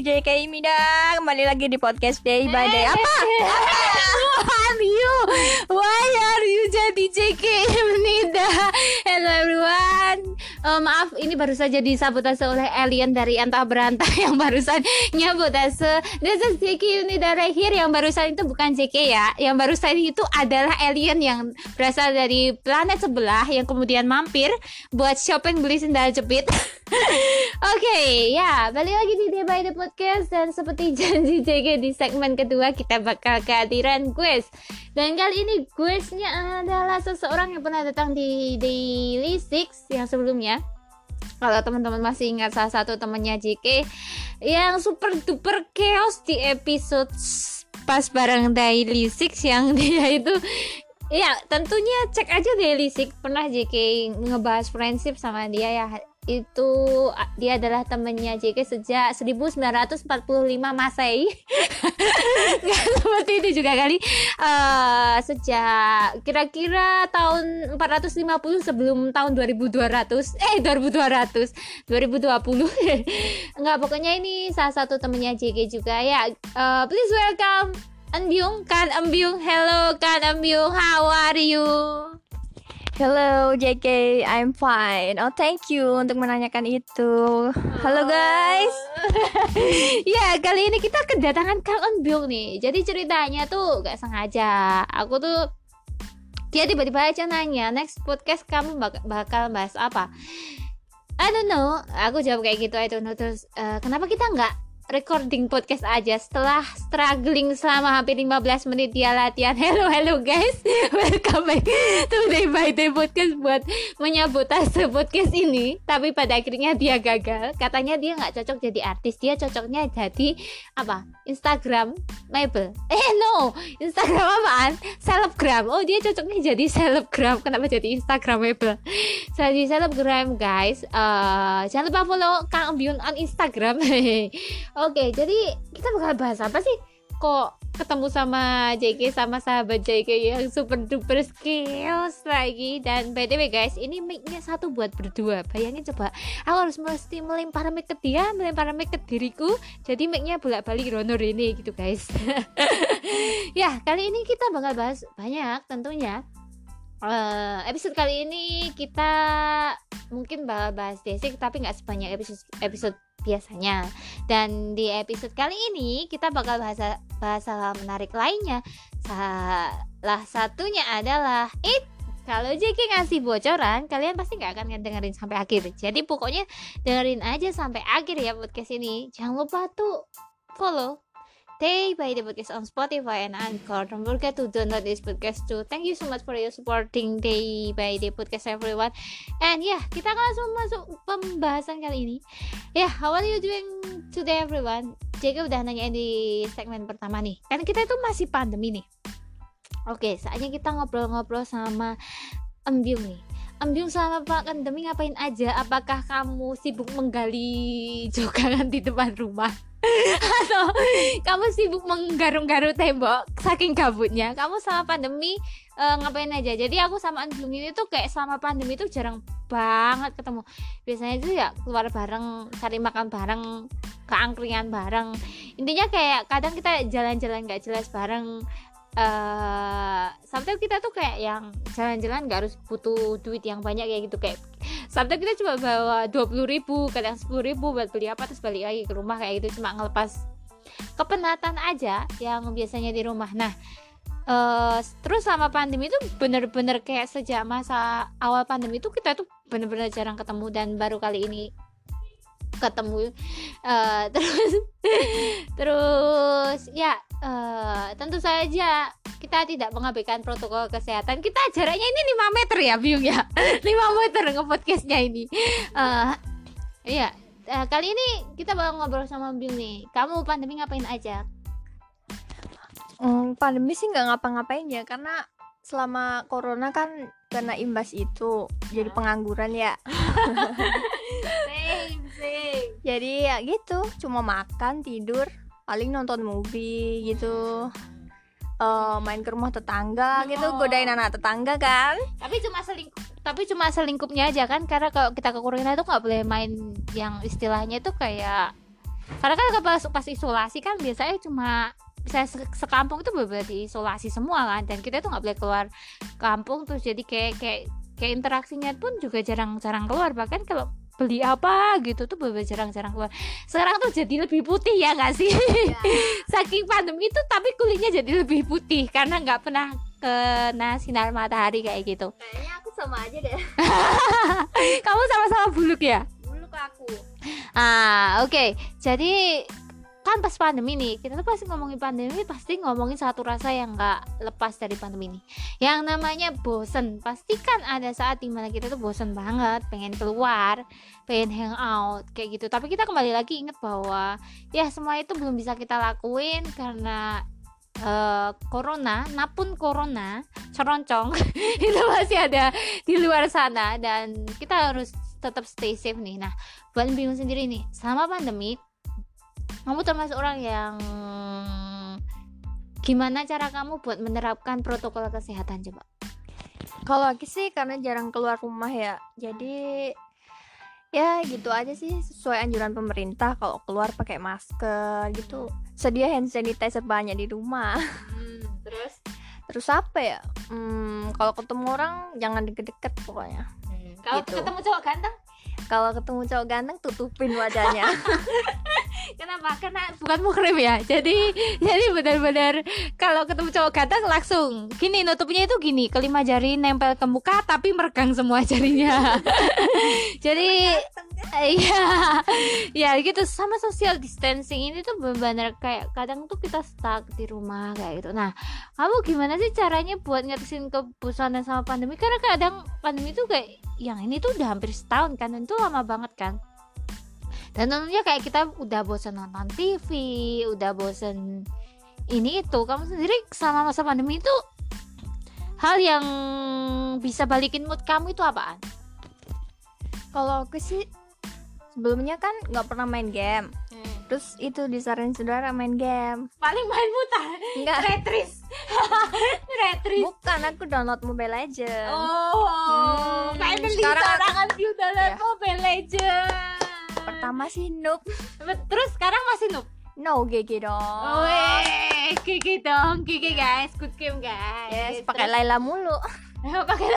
JK Mida kembali lagi di podcast Day by Day. Apa? Who are you? Why are you jadi JK Nida? Hello everyone. Eh, maaf, ini baru saja disabotase oleh alien dari antah berantah yang barusan nyabotase. This is JK Nida right here. Yang barusan itu bukan JK ya. Yang barusan itu adalah alien yang berasal dari planet sebelah yang kemudian mampir buat shopping beli sendal jepit. Oke, ya balik lagi di Day by the Podcast dan seperti janji JK di segmen kedua kita bakal kehadiran quiz. Dan kali ini quiznya adalah seseorang yang pernah datang di Daily Six yang sebelumnya. Kalau teman-teman masih ingat salah satu temannya JK yang super duper chaos di episode pas bareng Daily Six yang dia itu Ya tentunya cek aja Daily Six pernah JK ngebahas friendship sama dia ya itu dia adalah temennya JK sejak 1945 Masehi. Nggak seperti itu juga kali. Eh, sejak kira-kira tahun 450 sebelum tahun 2200 eh 2200 2020 Enggak pokoknya ini salah satu temennya JK juga ya. Eh, please welcome Ambyung kan Ambyung hello kan Ambyung how are you Hello JK, I'm fine. Oh thank you untuk menanyakan itu. Halo guys. ya kali ini kita kedatangan Kang Byung nih. Jadi ceritanya tuh gak sengaja. Aku tuh dia tiba-tiba aja nanya next podcast kamu bak- bakal bahas apa? I don't know. Aku jawab kayak gitu I don't know. Terus eh, kenapa kita nggak recording podcast aja. Setelah struggling selama hampir 15 menit dia latihan. Hello hello guys. Welcome back to day by day podcast buat menyabotase podcast ini. Tapi pada akhirnya dia gagal. Katanya dia nggak cocok jadi artis. Dia cocoknya jadi apa? Instagram Mabel. Eh no. Instagram apaan? Selebgram. Oh dia cocoknya jadi selebgram. Kenapa jadi Instagram Mabel? Jadi selebgram guys. Eh, jangan lupa follow Kang Byun on Instagram Oke, jadi kita bakal bahas apa sih? Kok ketemu sama JK sama sahabat JK yang super duper skills lagi dan by the way guys, ini mic-nya satu buat berdua. Bayangin coba, aku harus mesti melempar mic ke dia, melempar mic ke diriku. Jadi mic-nya bolak-balik ronor ini gitu guys. ya, kali ini kita bakal bahas banyak tentunya. Uh, episode kali ini kita mungkin bakal bahas basic tapi nggak sebanyak episode episode biasanya. Dan di episode kali ini kita bakal bahasa bahasa menarik lainnya. Salah satunya adalah it kalau JK ngasih bocoran, kalian pasti nggak akan dengerin sampai akhir. Jadi pokoknya dengerin aja sampai akhir ya podcast ini. Jangan lupa tuh follow Day by the podcast on Spotify and Anchor. Don't forget to download this podcast too. Thank you so much for your supporting Day by the podcast everyone. And yeah, kita akan langsung masuk pembahasan kali ini. Yeah, how are you doing today everyone? Jaga udah nanya di segmen pertama nih. Kan kita itu masih pandemi nih. Oke, saatnya kita ngobrol-ngobrol sama Embyung nih. Embyung Pak Pandemi ngapain aja? Apakah kamu sibuk menggali jogangan di depan rumah? Atau kamu sibuk menggarung-garung tembok saking gabutnya. Kamu sama pandemi uh, ngapain aja? Jadi aku sama Anjung ini tuh kayak sama pandemi itu jarang banget ketemu. Biasanya itu ya keluar bareng cari makan bareng keangkringan bareng. Intinya kayak kadang kita jalan-jalan gak jelas bareng uh, sometimes kita tuh kayak yang jalan-jalan gak harus butuh duit yang banyak kayak gitu kayak sometimes kita cuma bawa dua puluh ribu kadang sepuluh ribu buat beli apa terus balik lagi ke rumah kayak gitu cuma ngelepas kepenatan aja yang biasanya di rumah. Nah uh, terus sama pandemi itu bener-bener kayak sejak masa awal pandemi itu kita tuh bener-bener jarang ketemu dan baru kali ini ketemu uh, terus terus ya uh, tentu saja kita tidak mengabaikan protokol kesehatan. Kita jaraknya ini 5 meter ya Biung ya? 5 meter ngepodcastnya ini. Uh, iya uh, kali ini kita bakal ngobrol sama Biung nih. Kamu pandemi ngapain aja? Hmm, pandemi sih nggak ngapa-ngapain ya karena selama corona kan kena imbas itu jadi pengangguran ya same jadi ya gitu cuma makan tidur paling nonton movie gitu. Uh, main ke rumah tetangga gitu Oh. godain anak tetangga kan. Tapi cuma selingkup tapi cuma selingkupnya aja kan karena kalau kita ke Korea itu nggak boleh main yang istilahnya itu kayak karena kan pas, pas isolasi kan biasanya cuma bisa se- sekampung itu benar diisolasi semua kan dan kita tuh nggak boleh keluar kampung terus jadi kayak kayak kayak interaksinya pun juga jarang-jarang keluar. Bahkan kalau beli apa gitu tuh bener jarang-jarang keluar. Sekarang tuh jadi lebih putih ya nggak sih? Saking pandemi itu tapi kulitnya jadi lebih putih karena nggak pernah kena sinar matahari kayak gitu. Kayaknya aku sama aja deh. Kamu sama-sama buluk ya? Dulu ke aku. Ah oke. Jadi kan pas pandemi nih kita tuh pasti ngomongin pandemi pasti ngomongin satu rasa yang nggak lepas dari pandemi ini yang namanya bosen pasti kan ada saat di mana kita tuh bosen banget pengen keluar pengen hangout kayak gitu. Tapi kita kembali lagi inget bahwa ya semua itu belum bisa kita lakuin karena eh, corona. Napun corona ceroncong itu masih ada di luar sana. Dan kita harus tetap stay safe nih. Nah buat bingung sendiri nih sama pandemi kamu termasuk orang yang gimana cara kamu buat menerapkan protokol kesehatan coba? Kalau aku sih karena jarang keluar rumah ya jadi ya gitu aja sih sesuai anjuran pemerintah kalau keluar pakai masker gitu. Sedia hand sanitizer banyak di rumah. Terus? Terus apa ya? Hmm, kalau ketemu orang jangan deket-deket pokoknya. Kalau Gitu. ketemu cowok ganteng kalau ketemu cowok ganteng tutupin wajahnya Kenapa? Karena bukan muhrim ya. Jadi jadi benar-benar kalau ketemu cowok ganteng langsung gini nutupnya itu gini, kelima jari nempel ke muka tapi meregang semua jarinya. jadi iya. Ya gitu sama social distancing ini tuh benar-benar kayak kadang tuh kita stuck di rumah kayak gitu. Nah, kamu gimana sih caranya buat ngatasin kebosanan sama pandemi? Karena kadang pandemi tuh kayak yang ini tuh udah hampir setahun kan, dan itu lama banget kan. Dan tentunya kayak kita udah bosan nonton TV udah bosan ini itu kamu sendiri sama masa pandemi itu hal yang bisa balikin mood kamu itu apaan? Kalau aku sih sebelumnya kan nggak pernah main game. Terus itu disaranin saudara main game. paling main mutar Enggak, retris retris bukan aku download Mobile Legends. oh Hmm, finally sekarang- view dalam Ya. Mobile Legends Pertama sih noob. terus sekarang masih noob No GG dong. Weh, Kiki dong, Kiki guys, good game guys. Yes, pakai Laila mulu. Pakai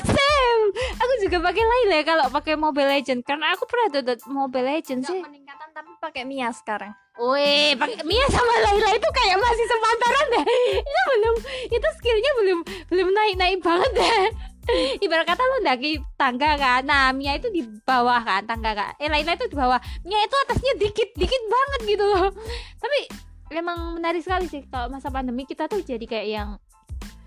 Same. Aku juga pakai Layla kalau pakai Mobile Legend karena aku pernah download Mobile Legend sih. Peningkatan tapi pakai Mia sekarang. Wih, pakai Mia sama Layla itu kayak masih sepantaran deh. Itu belum, itu skillnya belum belum naik naik banget deh. Ibarat kata lo ndaki tangga kan, nah Mia itu di bawah kan tangga kan. Eh Layla itu di bawah, Mia itu atasnya dikit dikit banget gitu loh. Tapi memang menarik sekali sih kalau masa pandemi kita tuh jadi kayak yang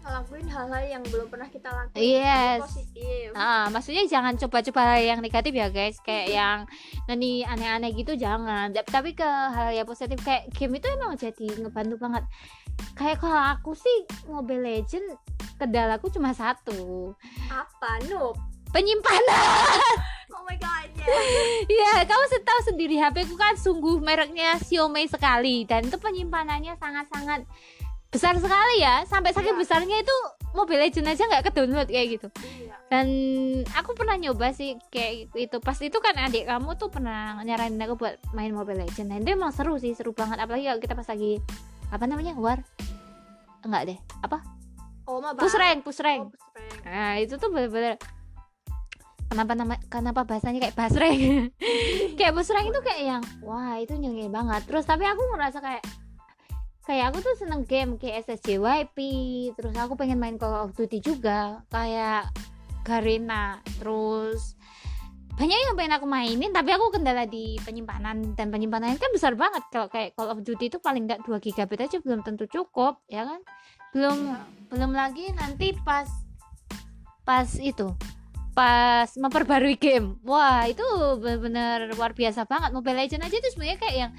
Ngelakuin hal-hal yang belum pernah kita lakukan. Yes. Positif. Nah, maksudnya jangan coba-coba hal yang negatif ya guys, kayak yang nanti aneh-aneh gitu jangan. Tapi- ke hal yang positif kayak game itu emang jadi ngebantu banget. Kayak kalau aku sih Mobile Legend kendalaku cuma satu, Apa noob? penyimpanan. Oh my god. ya. Iya, kamu se- tahu sendiri HP ku kan sungguh mereknya Xiaomi sekali dan itu penyimpanannya sangat-sangat besar sekali ya, sampai saking Iya. besarnya itu Mobile Legend aja nggak kedownload kayak gitu. Iya. dan aku pernah nyoba sih kayak itu. Pas itu kan adik kamu tuh pernah nyaranin aku buat main Mobile Legends. Dan itu emang seru sih seru banget. Apalagi kalau kita pas lagi apa namanya war? Enggak deh apa? Oh, push rank push Oh, rank push rank. nah itu tuh bener-bener kenapa nama kenapa bahasanya kayak rank? Kayak push rank itu kayak yang wah itu nyengir banget. Terus tapi aku merasa kayak kayak aku tuh seneng game kayak SSJYP terus aku pengen main Call of Duty juga kayak Garena terus banyak yang pengen aku mainin tapi aku kendala di penyimpanan dan penyimpanan kan besar banget. Kalau kayak Call of Duty itu paling nggak 2 GB aja belum tentu cukup ya kan? Belum belum lagi nanti pas pas itu pas memperbarui game. Wah itu bener-bener luar biasa banget. Mobile Legends aja itu sebenarnya kayak yang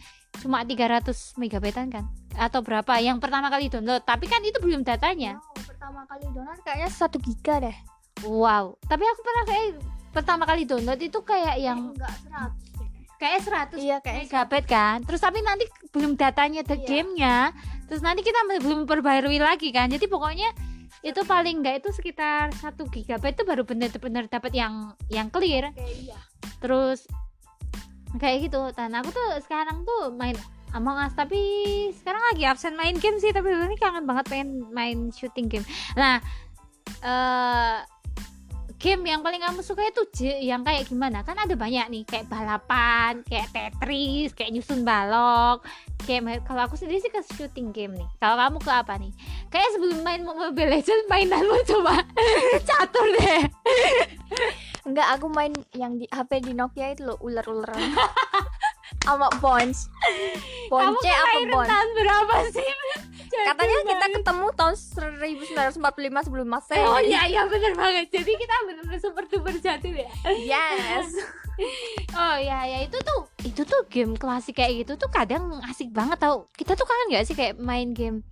cuma 300 megabytean kan? Atau berapa? Yang pertama kali download. Tapi kan itu belum datanya. Wow, pertama kali download kayaknya 1 giga deh. wow. Tapi aku pernah kayak pertama kali download itu kayak yang enggak 100 deh. kayak 100 Iya, kayak kan? Terus tapi nanti belum datanya the Iya. gamenya. Terus nanti kita belum perbarui lagi kan? Jadi pokoknya itu paling enggak itu sekitar 1 gigabyte itu baru bener-bener dapat yang yang clear. Kayak iya. terus kayak gitu. Dan aku tuh sekarang tuh main Among Us tapi sekarang lagi absen main game sih. Tapi ini kangen banget pengen main shooting game. Nah eh game yang paling kamu suka itu J- yang kayak gimana? Kan ada banyak nih kayak balapan kayak Tetris kayak nyusun balok kayak kalau aku sendiri sih ke shooting game nih. Kalau kamu ke apa nih? Kayak sebelum main Mobile Legends mainanmu coba. Catur deh. Enggak, aku main yang di HP di Nokia itu loh, ular-ularan. Sama Bones. kamu Bonce apa Bones? tahun berapa sih Katanya Jadul kita banget. ketemu tahun 1945 sebelum Masehi. Oh iya iya bener banget. Jadi kita bener-bener super duper jatuh ya. Yes. Oh iya ya itu tuh itu tuh game klasik kayak gitu tuh kadang asik banget tau. Kita tuh kangen gak sih kayak main game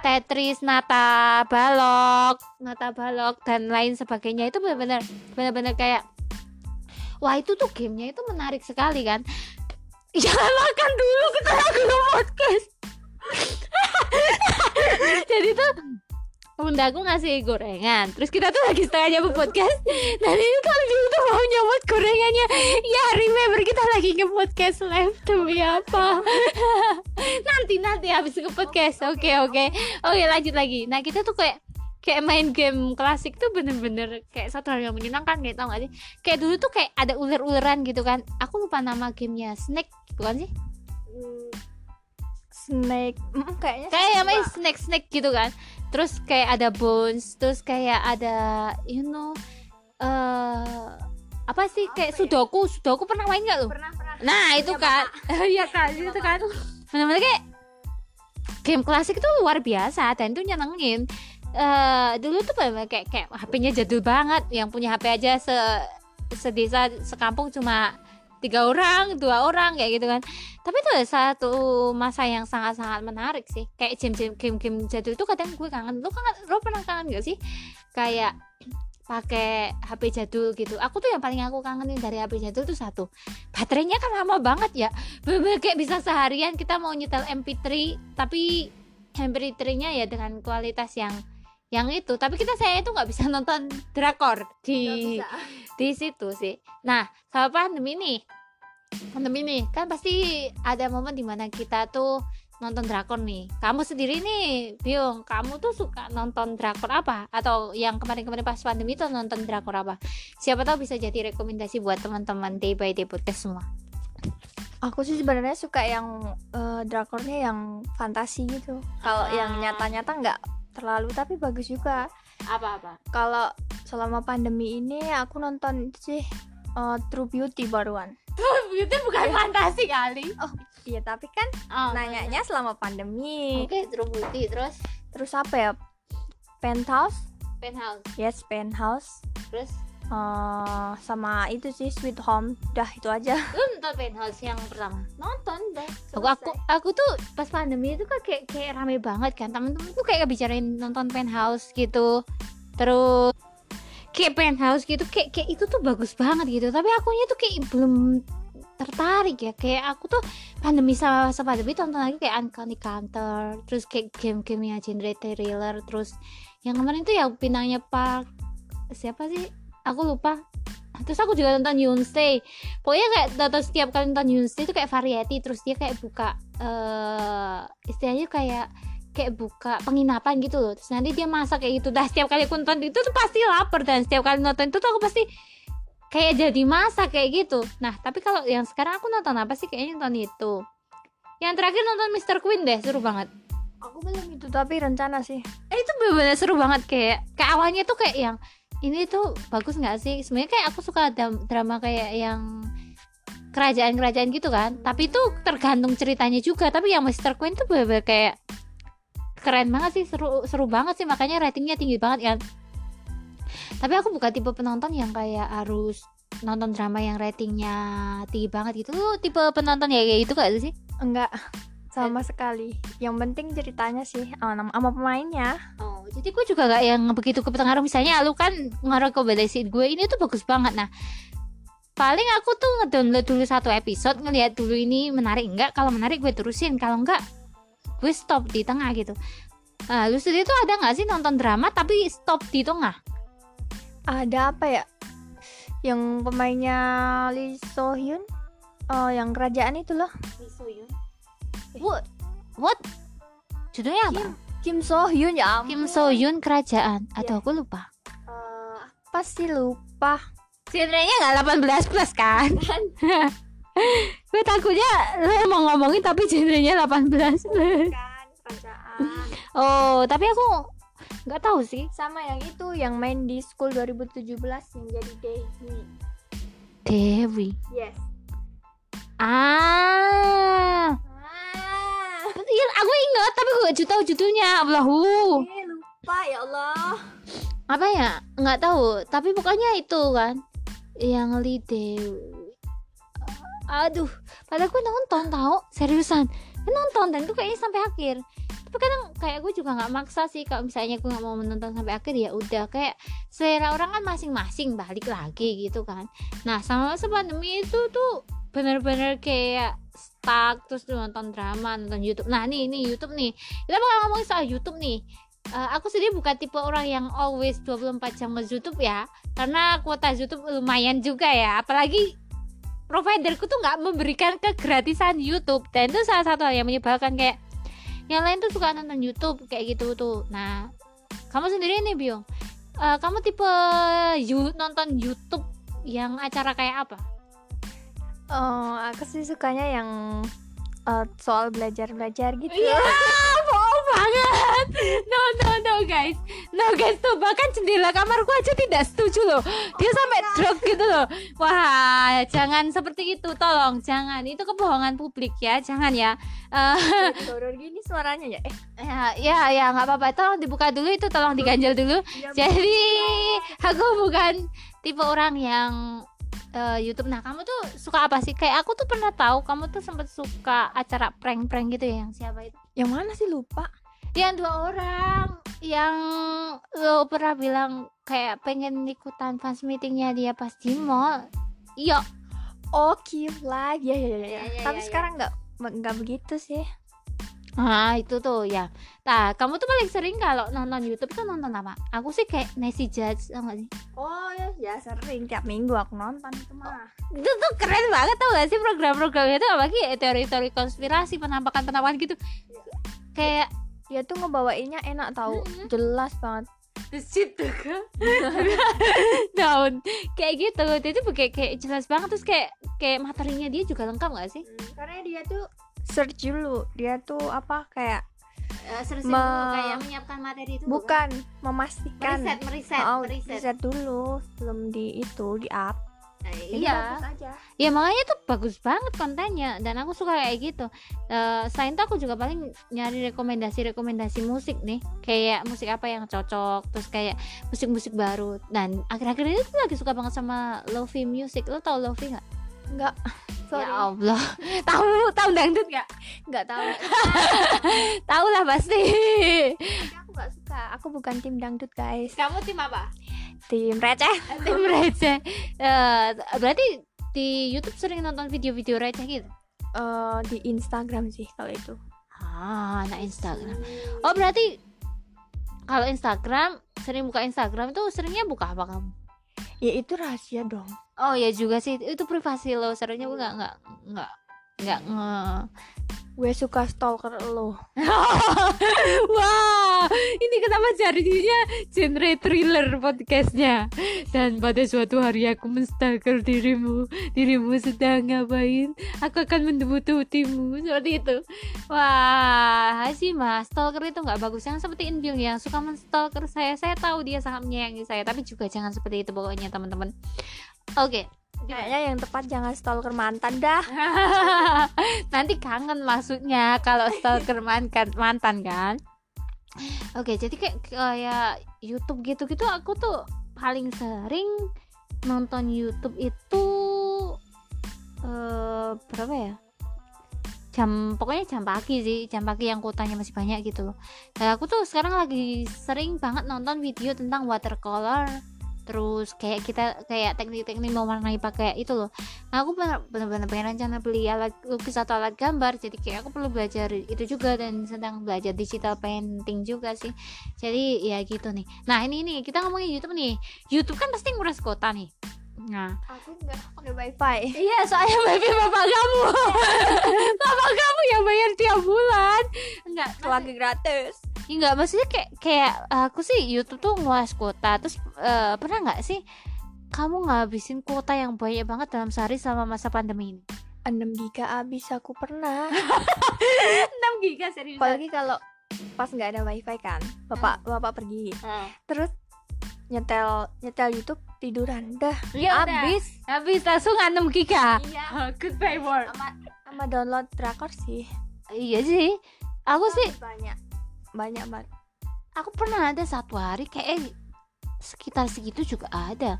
Tetris, Nata, Balok, Nata Balok dan lain sebagainya itu benar-benar benar-benar kayak wah itu tuh gamenya itu menarik sekali kan. Jangan makan dulu kita lagi podcast. Jadi tuh Bunda aku ngasih gorengan. Terus kita tuh lagi setengah jam podcast. Dan ini Alvin tuh mau nyomot gorengannya. Ya remember kita lagi nge-podcast live Demi apa? Nanti nanti habis nge-podcast. Oke oke. Oke lanjut lagi. Nah kita tuh kayak Kayak main game klasik tuh bener-bener Kayak satu hal yang menyenangkan Kayak tau gak sih? Kayak dulu tuh kayak ada ular-ularan gitu kan. Aku lupa nama gamenya. Snake Bukan sih? Snake. Mm, kayaknya kayak namanya Mbak. snack snack gitu kan. Terus kayak ada bones terus kayak ada you know eh apa sih? Apa kayak ya? sudoku. Sudoku pernah main nggak lo pernah pernah. Nah itu Punya kan. Iya kan? Punya itu kan benar-benar kayak game klasik itu luar biasa. Dan itu nyenengin eh dulu tuh bener-bener kayak kayak HP-nya jadul banget. Yang punya HP aja se sedesa sekampung cuma tiga orang dua orang kayak gitu kan. Tapi itu ada satu masa yang sangat-sangat menarik sih. Kayak game-game game-game jadul itu kadang gue kangen. Lu kangen lu pernah kangen gak sih? Kayak pakai HP jadul gitu. Aku tuh yang paling aku kangenin dari HP jadul tuh satu. Baterainya kan lama banget ya. Bener kayak bisa seharian kita mau nyetel MP3 tapi MP3-nya ya dengan kualitas yang yang itu. Tapi kita saya itu nggak bisa nonton drakor di di situ sih. Nah sama pandemi nih. Pandemi nih. Kan pasti ada momen di mana kita tuh nonton drakor nih. Kamu sendiri nih Biung kamu tuh suka nonton drakor apa? Atau yang kemarin-kemarin pas pandemi tuh nonton drakor apa? Siapa tahu bisa jadi rekomendasi buat teman-teman day by day podcast semua. Aku sih sebenarnya suka yang eh, drakornya yang fantasi gitu. Kalau Ah. yang nyata-nyata nggak terlalu tapi bagus juga. Apa-apa kalau selama pandemi ini aku nonton sih eh, True Beauty baruan. Itu bukan fantasi kali. Iya tapi kan oh, nanyanya selama pandemi. Oke terus bukti terus? Terus apa ya? Penthouse? Penthouse. Yes Penthouse. Terus Eh, sama itu sih Sweet Home. Udah itu aja. Lu nonton penthouse yang pertama? Nonton deh aku aku aku tuh pas pandemi itu kan kayak kayak rame banget kan. Temen-temen tuh kayak bicarain nonton penthouse gitu. Terus kayak penthouse gitu kayak kayak itu tuh bagus banget gitu. Tapi akunya tuh kayak belum tertarik ya. Kayak aku tuh pandemi sama sama pandemi tonton lagi kayak Uncanny Counter terus kayak game-game yang genre thriller terus yang kemarin tuh yang bintangnya Pak siapa sih aku lupa. Terus aku juga nonton Yunstay pokoknya kayak nonton setiap kali nonton Yunstay itu kayak variety terus dia kayak buka eh istilahnya kayak kayak buka penginapan gitu loh. Terus nanti dia masak kayak gitu. Dah setiap kali aku nonton itu tuh pasti lapar dan setiap kali nonton itu tuh aku pasti kayak jadi masak kayak gitu. Nah tapi kalau yang sekarang aku nonton apa sih? Kayaknya nonton itu. Yang terakhir nonton Mr. Queen deh seru banget. Aku belum itu tapi rencana sih. Eh itu bener-bener seru banget kayak kayak awalnya tuh kayak yang ini tuh bagus nggak sih? Sebenarnya kayak aku suka drama kayak yang kerajaan-kerajaan gitu kan. Tapi itu tergantung ceritanya juga. Tapi yang Mr. Queen tuh bener-bener kayak keren banget sih. Seru seru banget sih. Makanya ratingnya tinggi banget kan? Tapi aku bukan tipe penonton yang kayak harus nonton drama yang ratingnya tinggi banget gitu. Tipe penonton ya kayak gitu gak sih? Enggak sama sekali yang penting ceritanya sih sama, sama pemainnya Oh, jadi gue juga gak yang begitu kepengaruh misalnya lu kan ngerekomendasiin gue ini tuh bagus banget. Nah, paling aku tuh ngedownload dulu satu episode ngeliat dulu ini menarik enggak. Kalau menarik gue terusin, kalau enggak gue stop di tengah gitu. Nah, lu sendiri tuh ada nggak sih nonton drama tapi stop di tengah? ada apa ya yang pemainnya Lee So Hyun oh yang kerajaan itu loh What? What? Judulnya apa? Kim So Hyun ya ampun. Kim So Hyun Kerajaan. Atau Iya. aku lupa. Eh, apa sih lupa Genrenya nggak 18 plus kan? gue takutnya lo mau ngomongin tapi genrenya 18 plus. kan kerajaan Oh, tapi aku nggak tahu sih. sama yang itu yang main di school 2017 yang jadi Dewi Dewi. yes ah iya aku ingat tapi gue gak tahu judulnya. Allahu. eh, lupa ya Allah Apa ya? Nggak tahu. Tapi pokoknya itu kan yang Dewi. Aduh, padahal gue nonton tahu seriusan. Gue nonton dan gue kayaknya sampai akhir. Tapi kadang kayak gue juga nggak maksa sih kalau misalnya gue nggak mau menonton sampai akhir ya udah kayak selera orang kan masing-masing balik lagi gitu kan. Nah sama masa pandemi itu tuh bener-bener kayak stuck terus nonton drama nonton YouTube. Nah nih ini YouTube nih. Kita bakal ngomongin soal YouTube nih. Eh, aku sendiri bukan tipe orang yang always 24 jam nge YouTube ya karena kuota YouTube lumayan juga ya. Apalagi providerku tuh nggak memberikan kegratisan YouTube. Dan itu salah satu hal yang menyebalkan kayak yang lain tuh suka nonton YouTube kayak gitu tuh. Nah kamu sendiri nih Biong Eh, kamu tipe you, nonton YouTube yang acara kayak apa Oh, aku sih sukanya yang eh, soal belajar belajar gitu Iya, bohong banget. No, no, no, guys. No, guys, tuh bahkan jendela kamarku aja tidak setuju loh. Dia sampai drop gitu loh. Wah, jangan seperti itu, tolong, jangan. Itu kebohongan publik ya, jangan ya. Eh, Doror gini suaranya ya eh ya, ya, ya, nggak apa-apa. Tolong dibuka dulu itu, tolong diganjel dulu. iya, Jadi, aku bukan tipe orang yang eh, YouTube. Nah, kamu tuh suka apa sih? Kayak aku tuh pernah tahu kamu tuh sempat suka acara prank-prank gitu ya, yang siapa itu? yang mana sih lupa yang dua orang yang lo pernah bilang kayak pengen ikutan fans meetingnya dia pas di mall iya oh Kifla ya ya ya, ya. Ya, ya, tapi ya, ya. sekarang nggak nggak begitu sih ah itu tuh ya. Nah kamu tuh paling sering kalau nonton YouTube tuh nonton apa? Aku sih kayak Nancy Judge tau gak sih? Oh ya ya sering. Tiap minggu aku nonton itu mah itu tuh keren banget tau gak sih program-programnya itu? Apalagi ya, teori-teori konspirasi penampakan-penampakan gitu. Kayak dia tuh ngebawainnya enak tahu Mm-mm. jelas banget. The shit tuh kan daun. Kayak gitu. Itu kayak kayak jelas banget. Terus kayak kayak materinya dia juga lengkap gak sih? Karena dia tuh search dulu. Dia tuh apa kayak Ma- dulu kayak menyiapkan materi itu bukan memastikan. Meriset meriset oh, meriset. riset dulu sebelum di itu di up. Jadi iya. bagus aja. Ya makanya tuh bagus banget kontennya. Dan aku suka kayak gitu. Eh, selain itu aku juga paling nyari rekomendasi rekomendasi musik nih. Kayak musik apa yang cocok terus kayak musik-musik baru. Dan akhir-akhir ini tuh lagi suka banget sama lofi music. Lo tau lofi nggak enggak sorry. Ya Allah. Tahu tahu dangdut nggak? Nggak tahu. Tahu lah pasti. Tapi aku nggak suka. Aku bukan tim dangdut guys. Kamu tim apa? Tim receh. Tim receh. Eh, berarti di YouTube sering nonton video-video receh gitu? Eh, di Instagram sih kalau itu. Ah anak Instagram. Oh berarti kalau Instagram sering buka Instagram itu seringnya buka apa kamu ya itu rahasia dong. Oh ya juga sih. Itu privasi lo. Seringnya gue nggak nggak nggak nggak nge gue suka stalker lo Wah, ini kenapa jadinya genre thriller podcastnya? Dan pada suatu hari aku menstalker dirimu, dirimu sedang ngapain? Aku akan mendebututimu seperti itu. Wah, sih mas, stalker itu nggak bagus. Jangan seperti Inbil yang suka menstalker saya. Saya tahu dia sangat menyayangi saya, tapi juga jangan seperti itu pokoknya teman-teman. Oke. Kayaknya yang tepat jangan stalker mantan dah Nanti kangen maksudnya kalau stalker mantan mantan kan. Oke, jadi kayak kayak YouTube gitu-gitu aku tuh paling sering nonton YouTube itu eh berapa ya? Jam pokoknya jam pagi sih, jam pagi yang kuotanya masih banyak gitu loh. Dan aku tuh sekarang lagi sering banget nonton video tentang watercolor terus kayak kita kayak teknik-teknik mewarnai pakai itu loh. Nah, aku bener-bener pengen rencana beli alat lukis atau alat gambar. Jadi kayak aku perlu belajar itu juga dan sedang belajar digital painting juga sih. Jadi ya gitu nih. Nah ini nih kita ngomongin YouTube nih. YouTube kan pasti nguras kota nih nah. Aku nggak pakai wifi. Iya soalnya baby bapak kamu. Bapak kamu yang bayar tiap bulan. Enggak lagi gratis. Ya enggak maksudnya kayak kayak aku sih YouTube tuh nguas kuota. Terus eh, pernah nggak sih kamu ngabisin kuota yang banyak banget dalam sehari selama masa pandemi ini? 6 giga abis aku pernah. 6 giga serius. Apalagi kalau pas nggak ada wifi kan bapak bapak pergi. Terus nyetel nyetel YouTube tiduran. Dah ya udah. abis habis langsung 6 giga iya. Goodbye world sama sama download drakor sih. Iya sih. Aku sih banyak banyak banget. aku pernah ada satu hari kayak sekitar segitu juga ada.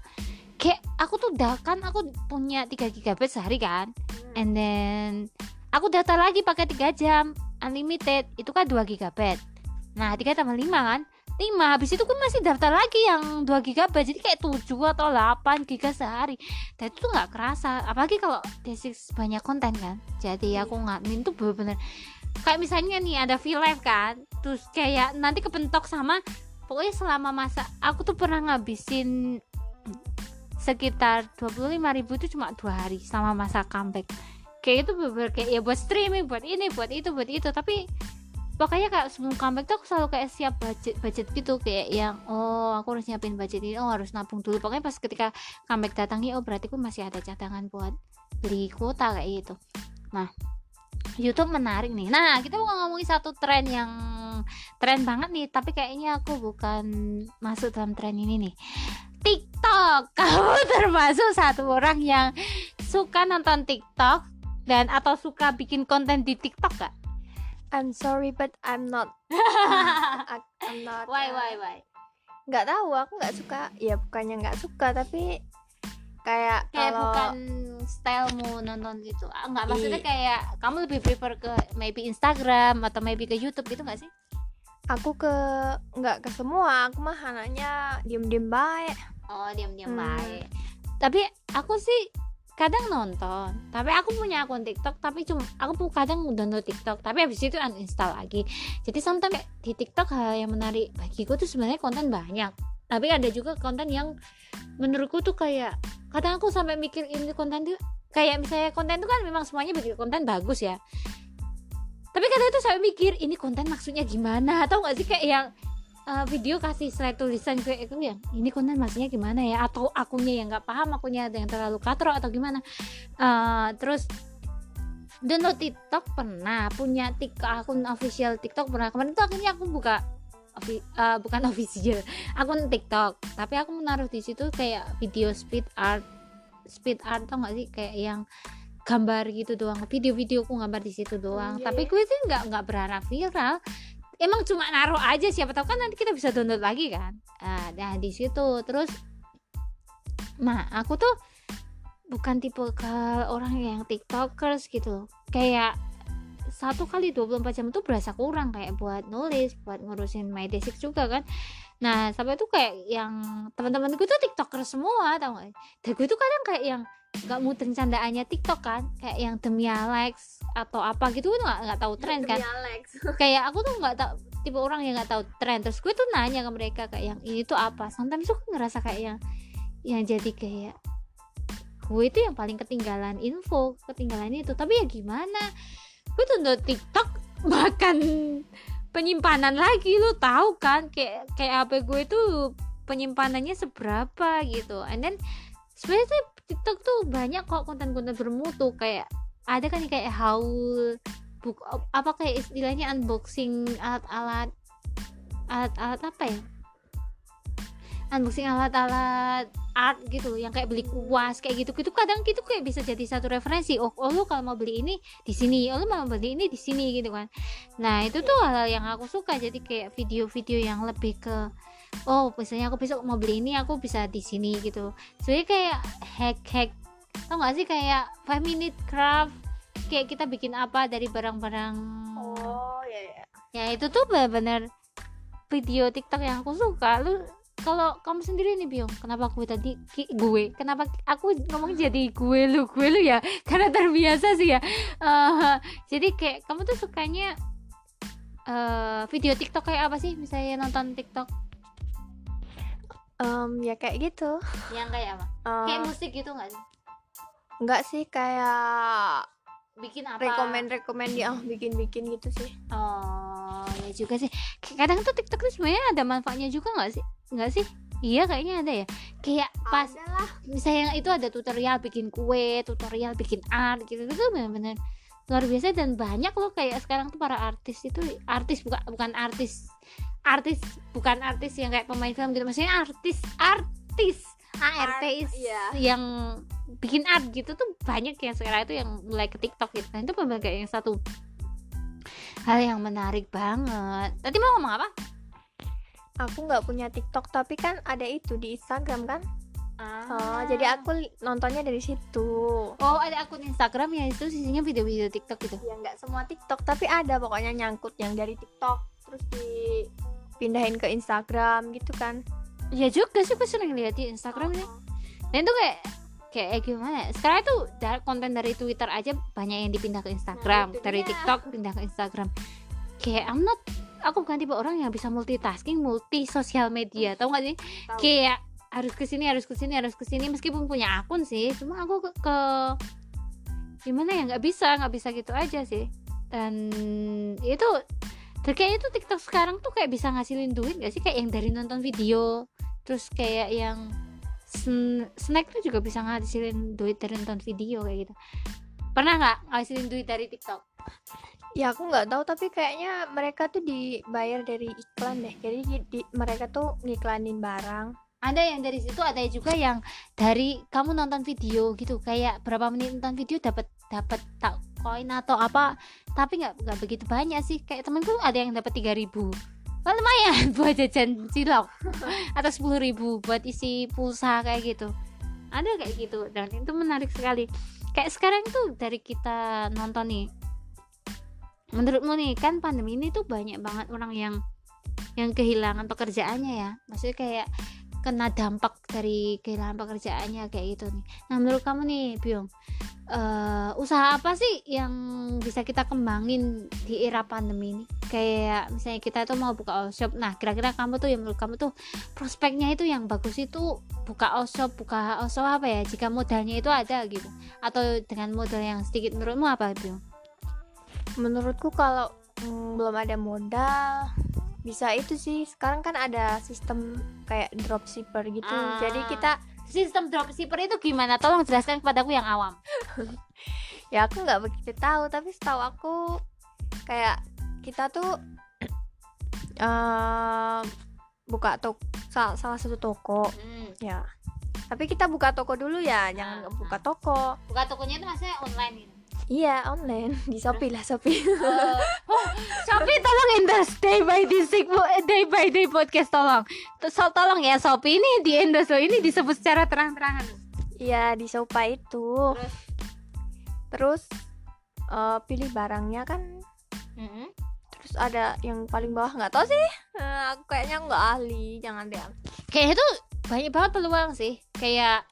Kayak aku tuh dah kan aku punya 3 GB sehari kan. And then aku data lagi pakai 3 jam unlimited. Itu kan 2 GB nah 3 tambah 5 kan 5 habis itu aku masih daftar lagi yang 2 GB jadi kayak 7 atau 8 GB sehari. Dan itu tuh nggak kerasa apalagi kalau D6 banyak konten kan. Jadi aku ngadmin tuh bener-bener kayak misalnya nih ada V Live kan terus kayak nanti kepentok sama pokoknya selama masa aku tuh pernah ngabisin sekitar 25.000 itu cuma dua hari selama masa comeback. Kayak itu bener kayak ya buat streaming buat ini buat itu buat itu. Tapi pokoknya kayak sebelum comeback tuh aku selalu kayak siap budget budget gitu kayak yang oh aku harus nyiapin budget ini oh harus nabung dulu pokoknya pas ketika comeback datang nih oh berarti aku masih ada cadangan buat beli kuota kayak gitu nah YouTube menarik nih. Nah, kita mau ngomongin satu tren yang tren banget nih, tapi kayaknya aku bukan masuk dalam tren ini nih. TikTok. Kamu termasuk satu orang yang suka nonton TikTok dan atau suka bikin konten di TikTok gak? I'm sorry but I'm not. I- I'm not. Why uh, why why? nggak tahu aku nggak suka ya bukannya nggak suka tapi kayak Kayak kalau bukan stylemu nonton gitu. Ah, Enggak maksudnya Iya. kayak kamu lebih prefer ke maybe Instagram atau maybe ke YouTube gitu gak sih? aku ke nggak ke semua aku mah anaknya diem diem baik Oh, diam-diam Hmm. baik. Tapi aku sih kadang nonton. Tapi aku punya akun TikTok, tapi cuma aku pun kadang download TikTok, tapi habis itu uninstall lagi. Jadi sometimes di TikTok hal yang menarik bagiku tuh sebenarnya konten banyak. Tapi ada juga konten yang menurutku tuh kayak kadang aku sampai mikir ini konten tuh kayak misalnya konten tuh kan memang semuanya bikin konten bagus ya. Tapi kadang tuh sampai mikir ini konten maksudnya gimana? Atau nggak sih kayak yang uh, video kasih slide tulisan kayak itu yang ini konten maksudnya gimana ya? Atau akunnya yang nggak paham akunnya ada yang terlalu katro atau gimana. Uh, terus download TikTok pernah punya TikTok akun official TikTok pernah. Kemarin itu akhirnya aku buka ofi- uh, bukan official akun TikTok. Tapi aku menaruh di situ kayak video speed art speed art tau gak sih? Kayak yang gambar gitu doang. Video-videoku gambar di situ doang. Iya, tapi gue sih nggak nggak berharap viral emang cuma naruh aja siapa tahu kan nanti kita bisa download lagi kan. Ah, nah di situ. Terus nah aku tuh bukan tipe ke orang yang tiktokers gitu kayak satu kali 24 jam itu berasa kurang kayak buat nulis buat ngurusin my basic juga kan. Nah sampai tuh kayak yang teman-temanku tuh tiktoker semua tau gak dan gue tuh kadang kayak yang nggak muterin candaannya tiktok kan? Kayak yang demi Alex atau apa gitu nggak nggak tahu tren kan? Alex. Kayak aku tuh nggak tahu tipe orang yang nggak tahu tren terus gue tuh nanya ke mereka kayak yang ini tuh apa? Sometimes gue ngerasa kayak yang yang jadi kayak gue itu yang paling ketinggalan info ketinggalan itu. Tapi ya gimana? Gue tuh download TikTok makan penyimpanan lagi lu tahu kan? Kayak kayak HP gue tuh penyimpanannya seberapa gitu. And then sebenarnya TikTok tuh banyak kok konten-konten bermutu kayak ada kan kayak haul buk apa kayak istilahnya unboxing alat-alat alat-alat apa ya? Unboxing alat-alat art gitu yang kayak beli kuas kayak gitu gitu kadang gitu kayak bisa jadi satu referensi. Oh, oh lu kalau mau beli ini di sini oh lu mau beli ini di sini gitu kan. Nah itu tuh hal yang aku suka. Jadi kayak video-video yang lebih ke oh misalnya aku besok mau beli ini aku bisa di sini gitu. Jadi kayak hack-hack tau gak sih? Kayak 5 minute craft kayak kita bikin apa dari barang-barang. Oh ya ya ya itu tuh benar-benar video TikTok yang aku suka. Lu kalau kamu sendiri nih Biong kenapa gue tadi ki- gue? Kenapa aku ngomong jadi gue? Lu gue lu ya? Karena terbiasa sih ya. Eh, jadi kayak kamu tuh sukanya eh, video TikTok kayak apa sih? Misalnya nonton TikTok Em, ya kayak gitu yang kayak apa Em, kayak musik gitu nggak sih nggak sih kayak bikin apa rekomend rekomend dia oh, bikin bikin gitu sih Oh, ya juga sih. Kadang tuh TikTok tuh sebenarnya ada manfaatnya juga nggak sih? Nggak sih? Iya kayaknya ada ya. Kayak pas lah misalnya itu ada tutorial bikin kue, tutorial bikin art gitu itu benar-benar luar biasa dan banyak loh kayak sekarang tuh para artis itu artis bukan bukan artis artis bukan artis yang kayak pemain film gitu. Maksudnya artis artis ARTis iya. yang bikin art gitu tuh banyak yang sekarang itu yang mulai ke TikTok gitu. Nah itu kayak yang satu. Hal yang menarik banget. Tadi mau ngomong apa? Aku nggak punya TikTok tapi kan ada itu di Instagram kan Ah. oh jadi aku li- nontonnya dari situ. Oh ada akun Instagram ya itu sisinya video-video TikTok gitu? Ya nggak semua TikTok tapi ada pokoknya nyangkut yang dari TikTok terus dipindahin ke Instagram gitu kan. Ya juga sih gue sering lihat di Instagram nih dan itu kayak kayak gimana ya? sekarang itu da- konten dari Twitter aja banyak yang dipindah ke Instagram. Nah, dari. TikTok pindah ke Instagram. Kayak I'm not aku bukan tipe orang yang bisa multitasking multi sosial media tau gak sih? Tahu. kayak harus ke sini harus ke sini harus ke sini meskipun punya akun sih cuma aku ke, ke gimana ya nggak bisa nggak bisa gitu aja sih dan itu kayaknya tuh TikTok sekarang tuh kayak bisa ngasilin duit gak sih kayak yang dari nonton video terus kayak yang sn- snack tuh juga bisa ngasilin duit dari nonton video kayak gitu pernah nggak ngasilin duit dari TikTok Ya aku nggak tahu tapi kayaknya mereka tuh dibayar dari iklan deh. Jadi di- di- mereka tuh ngiklanin barang. Ada yang dari situ ada juga yang dari kamu nonton video gitu. Kayak berapa menit nonton video dapat dapat tak koin atau apa. Tapi nggak nggak begitu banyak sih. Kayak temenku ada yang dapat 3000 Wah, lumayan buat jajan cilok. Atau sepuluh ribu buat isi pulsa kayak gitu. Ada kayak gitu. Dan itu menarik sekali. Kayak sekarang tuh dari kita nonton nih menurutmu nih kan pandemi ini tuh banyak banget orang yang yang kehilangan pekerjaannya ya. Maksudnya kayak kena dampak dari kehilangan pekerjaannya kayak gitu nih. Nah menurut kamu nih Byung eh, usaha apa sih yang bisa kita kembangin di era pandemi ini? Kayak misalnya kita tuh mau buka shop. Nah kira-kira kamu tuh yang menurut kamu tuh prospeknya itu yang bagus itu buka shop buka shop apa ya? Jika modalnya itu ada gitu. Atau dengan modal yang sedikit menurutmu apa Byung? Menurutku kalau mm, belum ada modal bisa itu sih. Sekarang kan ada sistem kayak dropshipper gitu. Ah. Jadi kita sistem dropshipper itu gimana tolong jelaskan kepadaku yang awam ya aku nggak begitu tahu tapi setahu aku kayak kita tuh em, buka toko salah, salah satu toko Hmm. ya tapi kita buka toko dulu ya Ah, jangan buka toko buka tokonya itu maksudnya online gitu iya online di shopee lah shopee Eh, oh, Shopee tolong endorse day by day day by day podcast tolong. Tuh, So, tolong ya Shopee ini di endorse loh. Ini disebut secara terang-terangan. iya di shopee itu terus eh, pilih barangnya kan Mm-mm. terus ada yang paling bawah nggak tahu sih Eh, aku kayaknya nggak ahli jangan deh Kayaknya itu banyak banget peluang sih. Kayak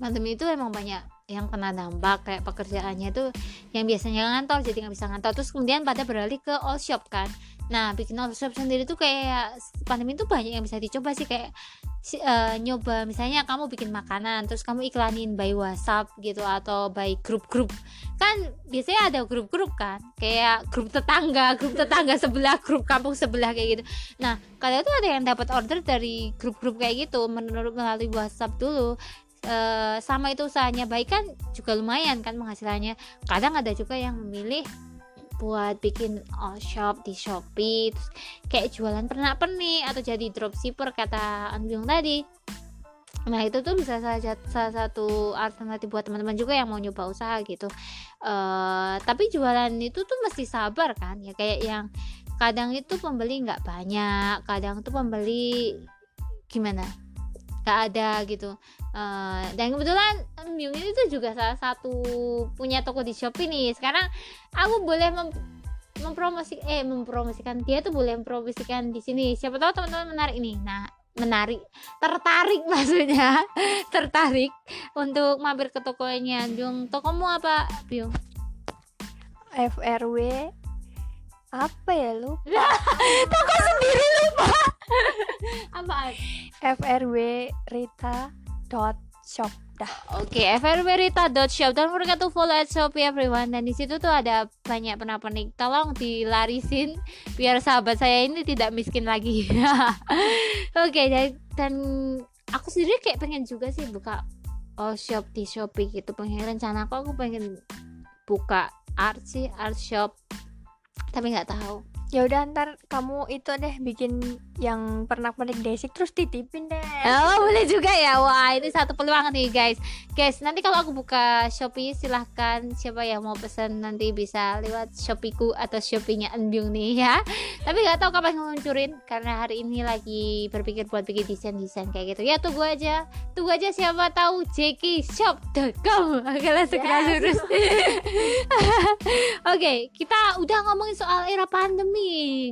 pandemi itu emang banyak yang kena dampak kayak pekerjaannya tuh yang biasanya ngantor jadi nggak bisa ngantor terus kemudian pada beralih ke all shop kan. Nah bikin all shop sendiri tuh kayak pandemi itu banyak yang bisa dicoba sih kayak eh, nyoba misalnya kamu bikin makanan terus kamu iklanin by WhatsApp gitu atau by grup-grup. Kan biasanya ada grup-grup kan kayak grup tetangga grup tetangga sebelah grup kampung sebelah kayak gitu. Nah kalian tuh ada yang dapat order dari grup-grup kayak gitu. Menurut melalui WhatsApp dulu Eh, sama itu usahanya. Baik kan juga lumayan kan penghasilannya. Kadang ada juga yang memilih buat bikin all shop di Shopee terus kayak jualan pernak-pernik atau jadi dropshipper kata Anbiung tadi. Nah itu tuh bisa saja salah satu alternatif buat teman-teman juga yang mau nyoba usaha gitu. Eh tapi jualan itu tuh mesti sabar kan ya. Kayak yang kadang itu pembeli nggak banyak kadang tuh pembeli gimana nggak ada gitu. Eh, dan kebetulan Myung ini tuh juga salah satu punya toko di Shopee nih. Sekarang aku boleh mem mempromosi eh mempromosikan. Dia tuh boleh mempromosikan di sini. Siapa tahu teman-teman menarik ini nah menarik. Tertarik maksudnya. Tertarik untuk mampir ke tokonya. Byung tokomu apa Byung FRW apa ya lu toko sendiri lupa apaan FRW Rita dot shop dah Oke, everberita.shop dan mereka tuh follow at Shopee everyone dan di situ tuh ada banyak pernak-pernik. Tolong dilarisin biar sahabat saya ini tidak miskin lagi. Oke, dan, dan aku sendiri kayak pengen juga sih buka all shop di Shopee gitu. Pengen rencana aku aku pengen buka art sih, art shop. Tapi nggak tahu. Ya udah ntar kamu itu deh bikin yang pernah pernik desik terus titipin deh. Oh boleh juga ya. Wah ini satu peluang nih guys. Guys nanti kalau aku buka Shopee Silahkan. Siapa yang mau pesan Nanti bisa lewat Shopeeku Atau Shopee-nya Enbyung nih ya. Tapi gak tahu kapan ngeluncurin Karena hari ini lagi berpikir buat bikin desain-desain kayak gitu. Ya tunggu aja. Tunggu aja siapa tahu jkshop.com Agar segera lurus. Oke kita udah ngomongin soal era pandemi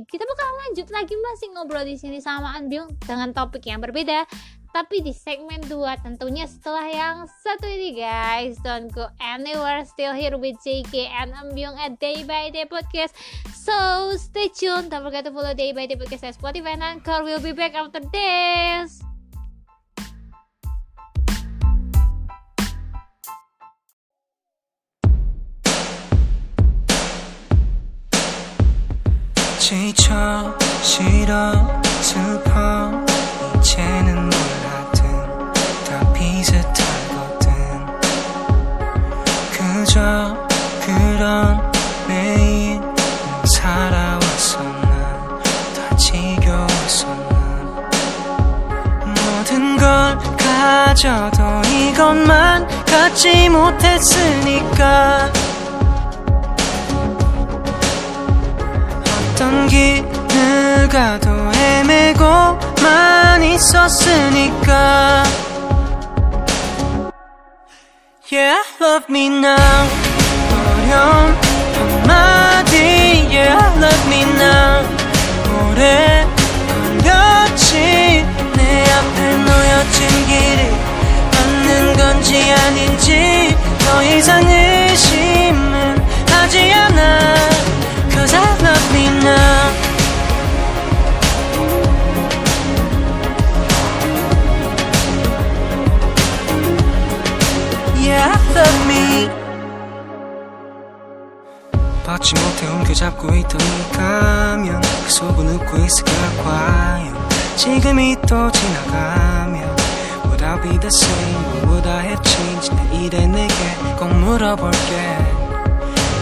Kita bakal lanjut lagi masih ngobrol di sini sama Anbyung dengan topik yang berbeda tapi di segmen 2 tentunya setelah yang satu ini guys. Don't go anywhere still here with JK and Ambyung at Day by Day Podcast. So stay tuned. Don't forget to follow Day by Day Podcast at Spotify and Anchor. We'll be back after this 지쳐 싫어 슬퍼 이제는 몰라든 다 비슷하거든 그저 그런 매일 살아왔어 난다 지겨웠어 난 모든 걸 가져도 이것만 갖지 못했으니까. 어떤 길을 가도 헤매고만 있었으니까. Yeah, love me now. 어려운 한마디 Yeah, love me now. 오래 걸렸지. 내 앞에 놓여진 길이 맞는 건지 아닌지 더 이상 의심은 하지 않아. Cause I me now Yeah, love me 받지 못해 옮겨잡고 이 가면 그 속은 웃고 있을까 과연 지금이 또 지나가면 Would I be the same or would I have changed 내일의 내게 꼭 물어볼게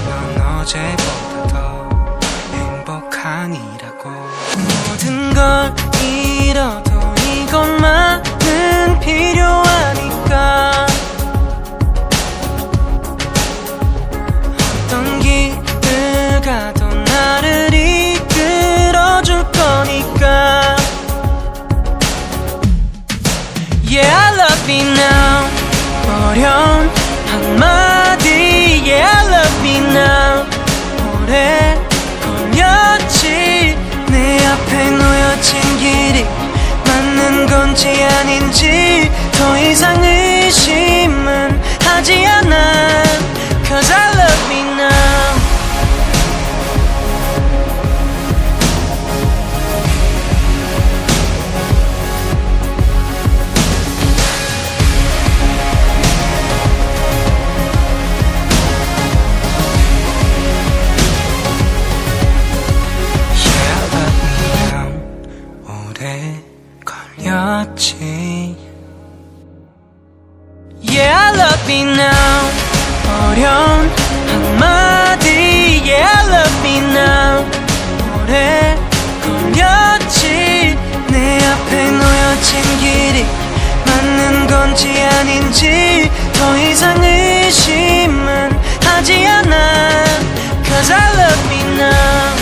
넌 어제보다 더 행복하니라고. 모든 걸 잃어도 이것만은 필요하니까. 어떤 길을 가도 나를 이끌어줄 거니까. Yeah, I love me now. 어려운 한마디. Yeah, I love me now. 오래 앞에 놓여진 길이 맞는 건지 아닌지 더 이상 의심은 하지 않아. Cause I 오래 걸렸지 내 앞에 놓여진 길이 맞는 건지 아닌지 더 이상 의심은 하지 않아. Cause I love me now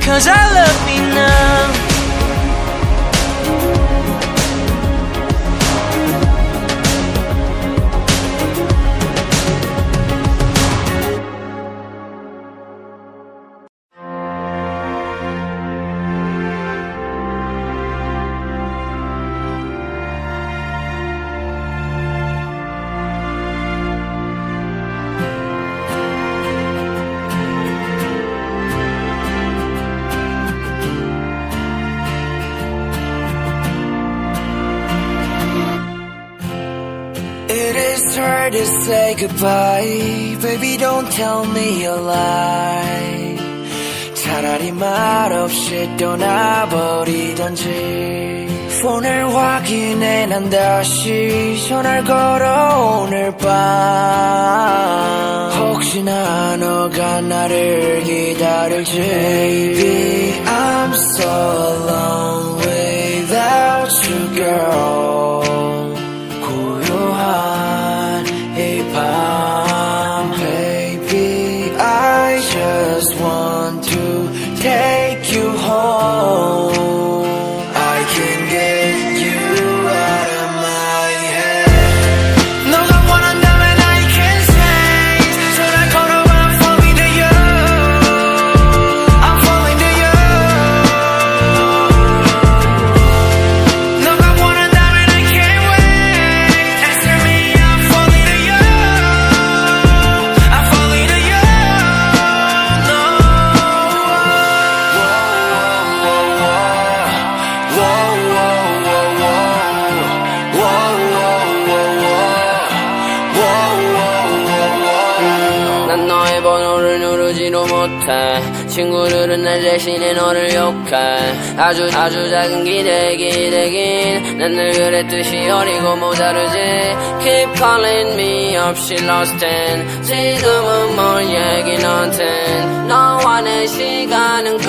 Cause I love me now say goodbye Baby don't tell me a lie 차라리 말없이 떠나버리던지 폰을 확인해 난 다시 전화를 걸어 오늘 밤 혹시나 너가 나를 기다릴지 Baby I'm so alone without you girl Baby I just want to take 아주 아주 작은 기대 기대긴. 난 늘 그랬듯이 어리고 모자르지. Keep calling me 없이 lost in 지금은 뭘 얘기 너한텐 너와 내 시간은 끝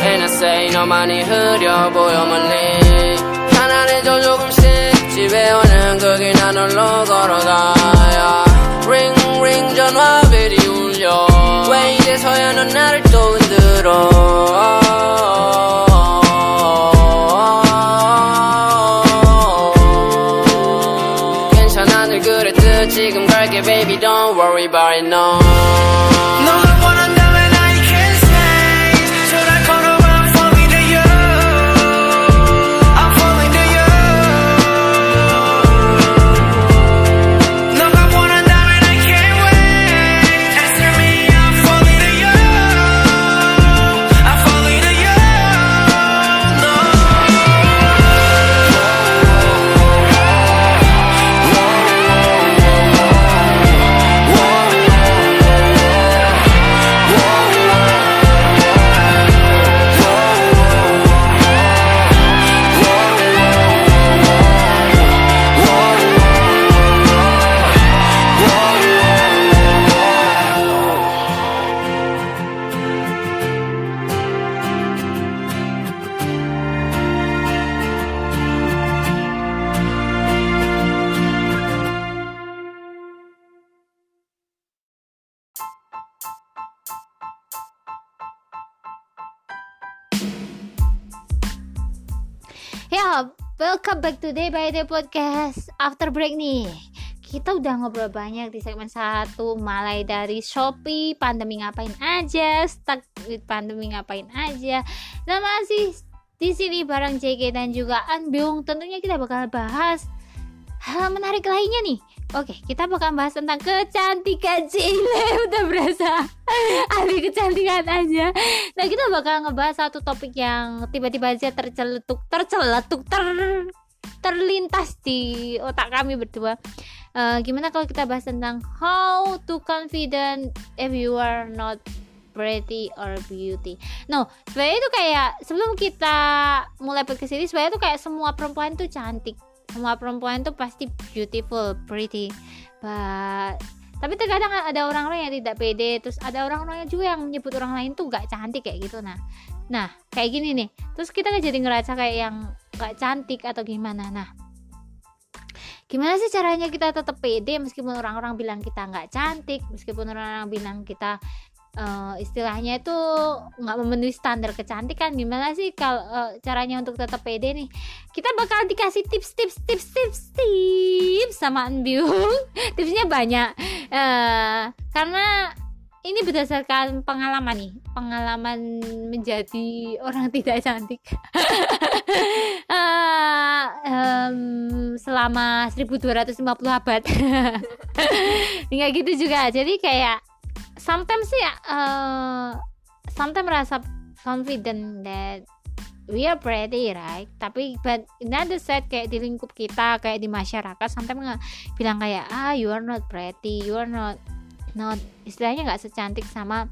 And I say 너만이 흐려 보여 멀리. 편안해져 조금씩 집에 오는 그 길 난 홀로 걸어가야. Ring ring 전화벨이 울려. 왜 이제서야 넌 나를 또 흔들어 like it, baby, don't worry about it, no. Podcast After break nih. Kita udah ngobrol banyak di segmen satu Mulai dari Shopee, pandemi ngapain aja Stuck with pandemi ngapain aja. Dan masih di sini bareng JK dan juga Anbyung. Tentunya kita bakal bahas hal menarik lainnya nih. Oke, kita bakal bahas tentang kecantikan. Cile Udah berasa. Ahli kecantikan aja. Nah, kita bakal ngebahas satu topik yang tiba-tiba aja terceletuk, terceletuk, ter terlintas di otak kami berdua. Eh, gimana kalau kita bahas tentang how to confident if you are not pretty or beauty. No, sebenarnya itu kayak sebelum kita mulai podcast ini sebenarnya itu kayak semua perempuan tuh cantik. Semua perempuan tuh pasti beautiful, pretty. But tapi terkadang ada orang-orang yang tidak pede terus ada orang-orang juga yang menyebut orang lain tuh gak cantik kayak gitu nah nah kayak gini nih. Terus kita jadi ngerasa kayak yang gak cantik atau gimana. Nah gimana sih caranya kita tetap pede meskipun orang-orang bilang kita nggak cantik meskipun orang-orang bilang kita eh, istilahnya itu nggak memenuhi standar kecantikan gimana sih kalau eh, caranya untuk tetap pede nih? Kita bakal dikasih tips tips tips tips tips sama Anbyung tipsnya banyak. Eh, karena ini berdasarkan pengalaman nih. Pengalaman menjadi orang tidak cantik. Eh, em, selama 1250 abad. Nggak gitu juga. Jadi kayak sometimes sih eh sometimes merasa confident that we are pretty right? Tapi but in other side kayak di lingkup kita kayak di masyarakat sometimes bilang kayak ah you are not pretty you are not not istilahnya nggak secantik sama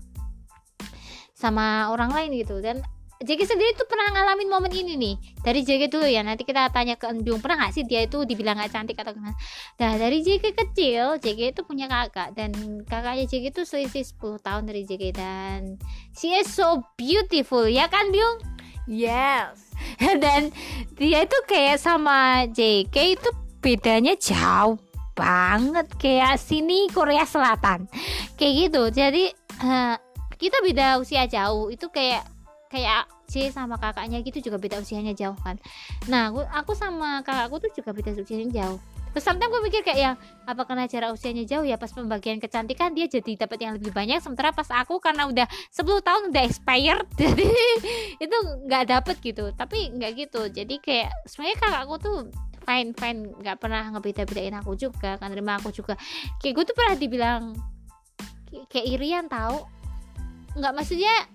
sama orang lain gitu. Dan JG sendiri tuh pernah ngalamin momen ini nih. Dari JG dulu ya nanti kita tanya ke Enbyung pernah nggak sih dia itu dibilang nggak cantik atau gimana? Nah dari JG kecil JG itu punya kakak. Dan kakaknya JG itu selisih 10 tahun dari JG dan she is so beautiful. Ya kan Byung? Yes. dan dia itu kayak sama JK itu bedanya jauh banget kayak sini Korea Selatan. Kayak gitu jadi eh, kita beda usia jauh. Itu kayak kayak C sama kakaknya gitu juga beda usianya jauh kan. Nah aku, aku sama kakakku tuh juga beda usianya jauh. Terus sometimes gue mikir kayak yang apa karena jarak usianya jauh ya pas pembagian kecantikan dia jadi dapat yang lebih banyak sementara pas aku karena udah 10 tahun udah expired jadi itu nggak dapet gitu. Tapi nggak gitu jadi kayak sebenarnya kakakku tuh fine fine nggak pernah ngebeda-bedain aku juga kan terima aku juga. Kayak gue tuh pernah dibilang kayak- irian tahu nggak maksudnya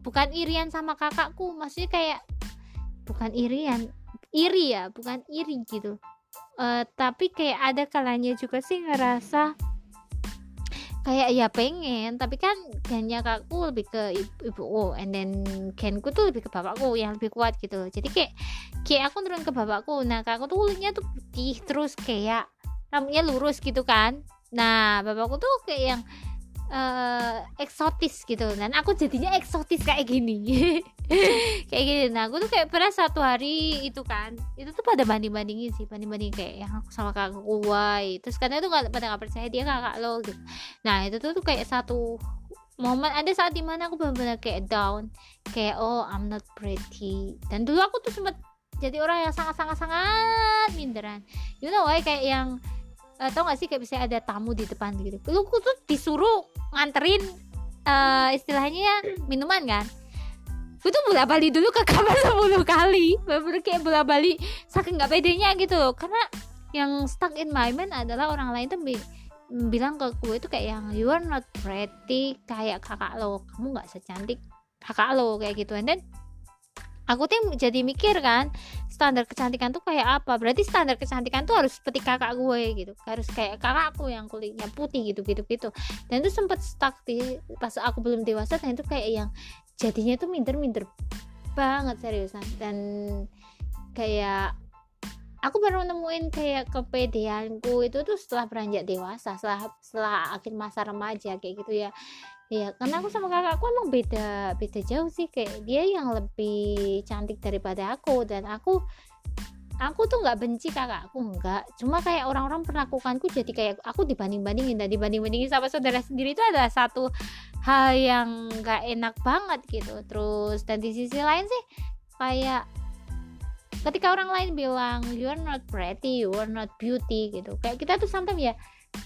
bukan irian sama kakakku maksudnya kayak bukan irian iri ya bukan iri gitu. Eh, tapi kayak ada kalanya juga sih ngerasa kayak ya pengen tapi kan gennya kakakku lebih ke ibu, ibuku and then genku tuh lebih ke bapakku yang lebih kuat gitu. Jadi kayak kayak aku turun ke bapakku. Nah kakakku tuh kulitnya tuh putih terus kayak rambutnya lurus gitu kan. Nah bapakku tuh kayak yang eh, eksotis gitu. Dan aku jadinya eksotis kayak gini. Kayak gini. Nah aku tuh kayak pernah satu hari itu kan. Itu tuh pada banding bandingin sih. Banding banding kayak yang aku sama kakak gue terus katanya tuh nggak pada nggak percaya dia kakak lo gitu. Nah itu tuh, tuh kayak satu momen. Ada saat di mana aku benar-benar kayak down. Kayak oh I'm not pretty. Dan dulu aku tuh sempat jadi orang yang sangat sangat sangat minderan. You know why? Kayak yang eh, tau gak sih kayak bisa ada tamu di depan gitu. Lu tuh disuruh nganterin eh, istilahnya minuman kan? Gue tuh bola balik dulu ke kamar 10 kali. Bener kayak bola balik saking nggak pedenya gitu. Karena yang stuck in my mind adalah orang lain tuh bi- bilang ke gue itu kayak yang you are not pretty kayak kakak lo. Kamu nggak secantik kakak lo kayak gitu. And then aku tuh jadi mikir kan standar kecantikan tuh kayak apa? Berarti standar kecantikan tuh harus seperti kakak gue gitu. Harus kayak kakakku yang kulitnya putih gitu gitu gitu. Dan itu sempet stuck di pas aku belum dewasa dan itu kayak yang jadinya tuh minder-minder banget seriusan. Dan kayak aku baru nemuin kayak kepedeanku itu tuh setelah beranjak dewasa setelah setelah akhir masa remaja kayak gitu ya ya karena aku sama kakakku emang beda beda jauh sih kayak dia yang lebih cantik daripada aku dan aku aku tuh nggak benci kakakku enggak cuma kayak orang-orang perlakukanku jadi kayak aku dibanding bandingin dan dibanding bandingin sama saudara sendiri itu adalah satu hal yang nggak enak banget gitu. Terus dan di sisi lain sih kayak ketika orang lain bilang you are not pretty you are not beauty gitu. Kayak kita tuh sometimes ya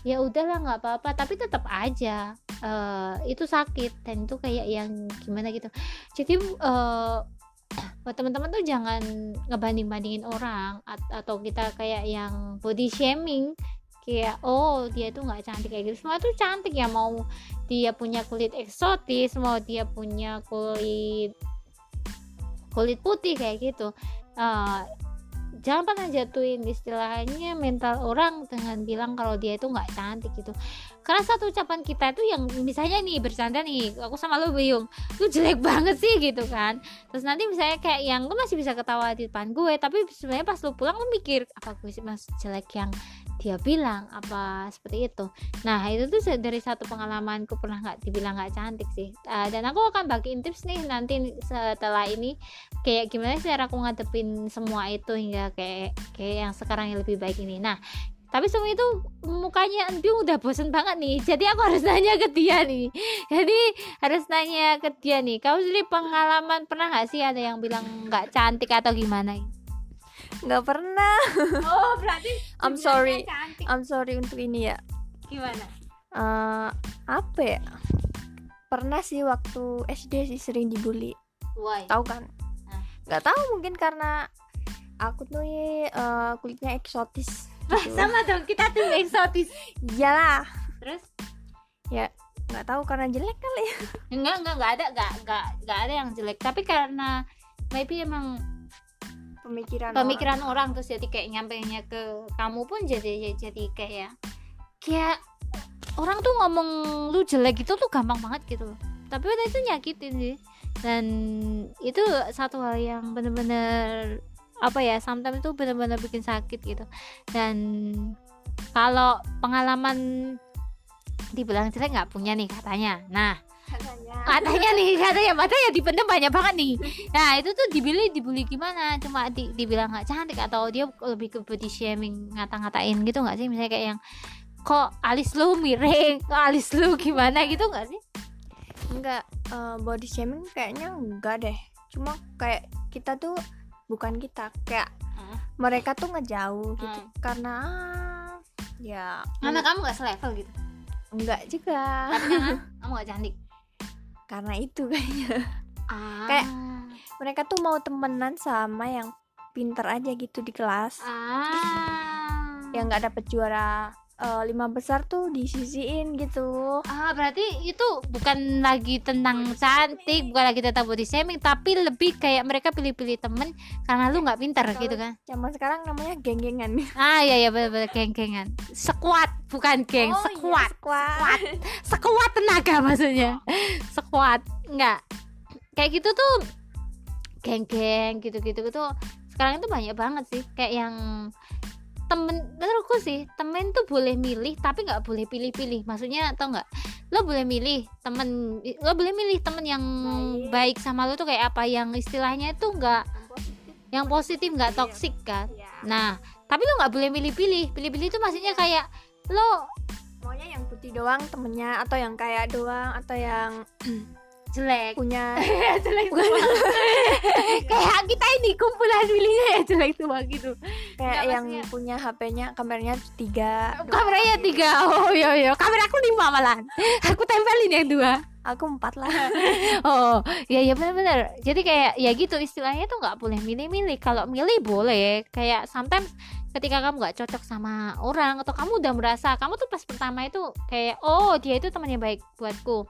ya udahlah nggak apa-apa. Tapi tetap aja eh, itu sakit. Dan itu kayak yang gimana gitu. Jadi eh, buat teman-teman tuh jangan ngebanding bandingin orang at- atau kita kayak yang body shaming. Kayak oh dia tuh nggak cantik kayak gitu. Semua tuh cantik ya. Mau dia punya kulit eksotis mau dia punya kulit kulit putih kayak gitu. Eh, jangan pernah jatuhin istilahnya mental orang dengan bilang kalau dia itu nggak cantik gitu. Karena satu ucapan kita itu yang misalnya nih bercanda nih aku sama lu Buyung lu jelek banget sih gitu kan. Terus nanti misalnya kayak yang lu masih bisa ketawa di depan gue tapi sebenarnya pas lu pulang lu mikir apa gue sih mas jelek yang dia bilang apa seperti itu. Nah itu tuh dari satu pengalamanku pernah nggak dibilang nggak cantik sih. Eh, dan aku akan bagiin tips nih nanti setelah ini kayak gimana sih cara aku ngadepin semua itu hingga kayak kayak yang sekarang yang lebih baik ini. Nah tapi semua itu mukanya Enbiung udah bosen banget nih. Jadi aku harus nanya ke dia nih. Jadi harus nanya ke dia nih. Kau sendiri pengalaman pernah nggak sih ada yang bilang nggak cantik atau gimana nggak pernah. Oh berarti I'm sorry. cantik. I'm sorry untuk ini ya. Gimana? Eh, apa ya? Pernah sih waktu SD sih sering dibully. Why? Tahu kan? Nggak tahu mungkin karena aku tuh eh, kulitnya eksotis gitu. sama dong kita tuh eksotis. Iyalah. Terus? Nggak tahu karena jelek kali. Enggak enggak enggak ada enggak enggak enggak ada yang jelek. Tapi karena maybe emang pemikiran pemikiran orang. terus jadi kayak nyampainya ke kamu pun jadi jadi kayak kayak orang tuh ngomong lu jelek itu tuh gampang banget gitu loh. Tapi udah itu nyakitin sih. Dan itu satu hal yang bener-bener apa ya sometimes itu bener-bener bikin sakit gitu. Dan kalau pengalaman dibilang jelek nggak punya nih katanya. Nah katanya. Katanya nih katanya katanya dipendam banyak banget nih. Nah itu tuh dibeli dibully gimana? Cuma di, dibilang nggak cantik atau dia lebih ke body shaming ngata-ngatain gitu nggak sih? Misalnya kayak yang kok alis lu miring? Kok alis lu gimana? Gitu nggak sih? Enggak eh, body shaming kayaknya enggak deh. Cuma kayak kita tuh bukan kita kayak Hmm. mereka tuh ngejauh gitu. Hmm. karena ya karena kamu nggak selevel gitu? Enggak juga. Tapi kamu nggak cantik karena itu kayaknya. Ah. Kayak- mereka tuh mau temenan sama yang pinter aja gitu di kelas. Ah. Yang nggak dapet juara eh, lima besar tuh disisiin gitu Ah, berarti itu bukan lagi tentang cantik, bukan lagi tentang body shaming, tapi lebih kayak mereka pilih-pilih temen karena lu nggak pintar gitu kan? zaman sekarang namanya geng-gengan Ah, iya iya benar-benar geng-gengan. Sekuat, bukan geng, Oh, iya, sekuat. squad. Sekuat tenaga maksudnya. Sekuat. Enggak. Kayak gitu tuh geng-geng gitu-gitu tuh sekarang itu banyak banget sih kayak yang temen menurutku sih temen tuh boleh milih tapi nggak boleh pilih-pilih. Maksudnya tau nggak? Lo boleh milih temen lo boleh milih temen yang baik, sama lo tuh kayak apa. Yang istilahnya itu nggak yang positif nggak toksik kan? Iya. nah tapi lo nggak boleh milih-pilih. Pilih-pilih itu maksudnya kayak lo maunya yang putih doang temennya atau yang kayak doang atau yang jelek. Punya jelek semua. Kayak kita ini kumpulan pilihnya ya jelek semua gitu. Kayak Nggak, yang maksudnya- punya HP-nya kameranya tiga. Kameranya tiga. Oh iya iya. Kamera aku lima malahan. Aku tempelin yang dua. Aku empat lah. Oh iya iya benar-benar jadi kayak ya gitu istilahnya tuh nggak boleh milih-milih. Kalau milih boleh. Kayak sometimes ketika kamu nggak cocok sama orang atau kamu udah merasa kamu tuh pas pertama itu kayak oh dia itu temannya baik buatku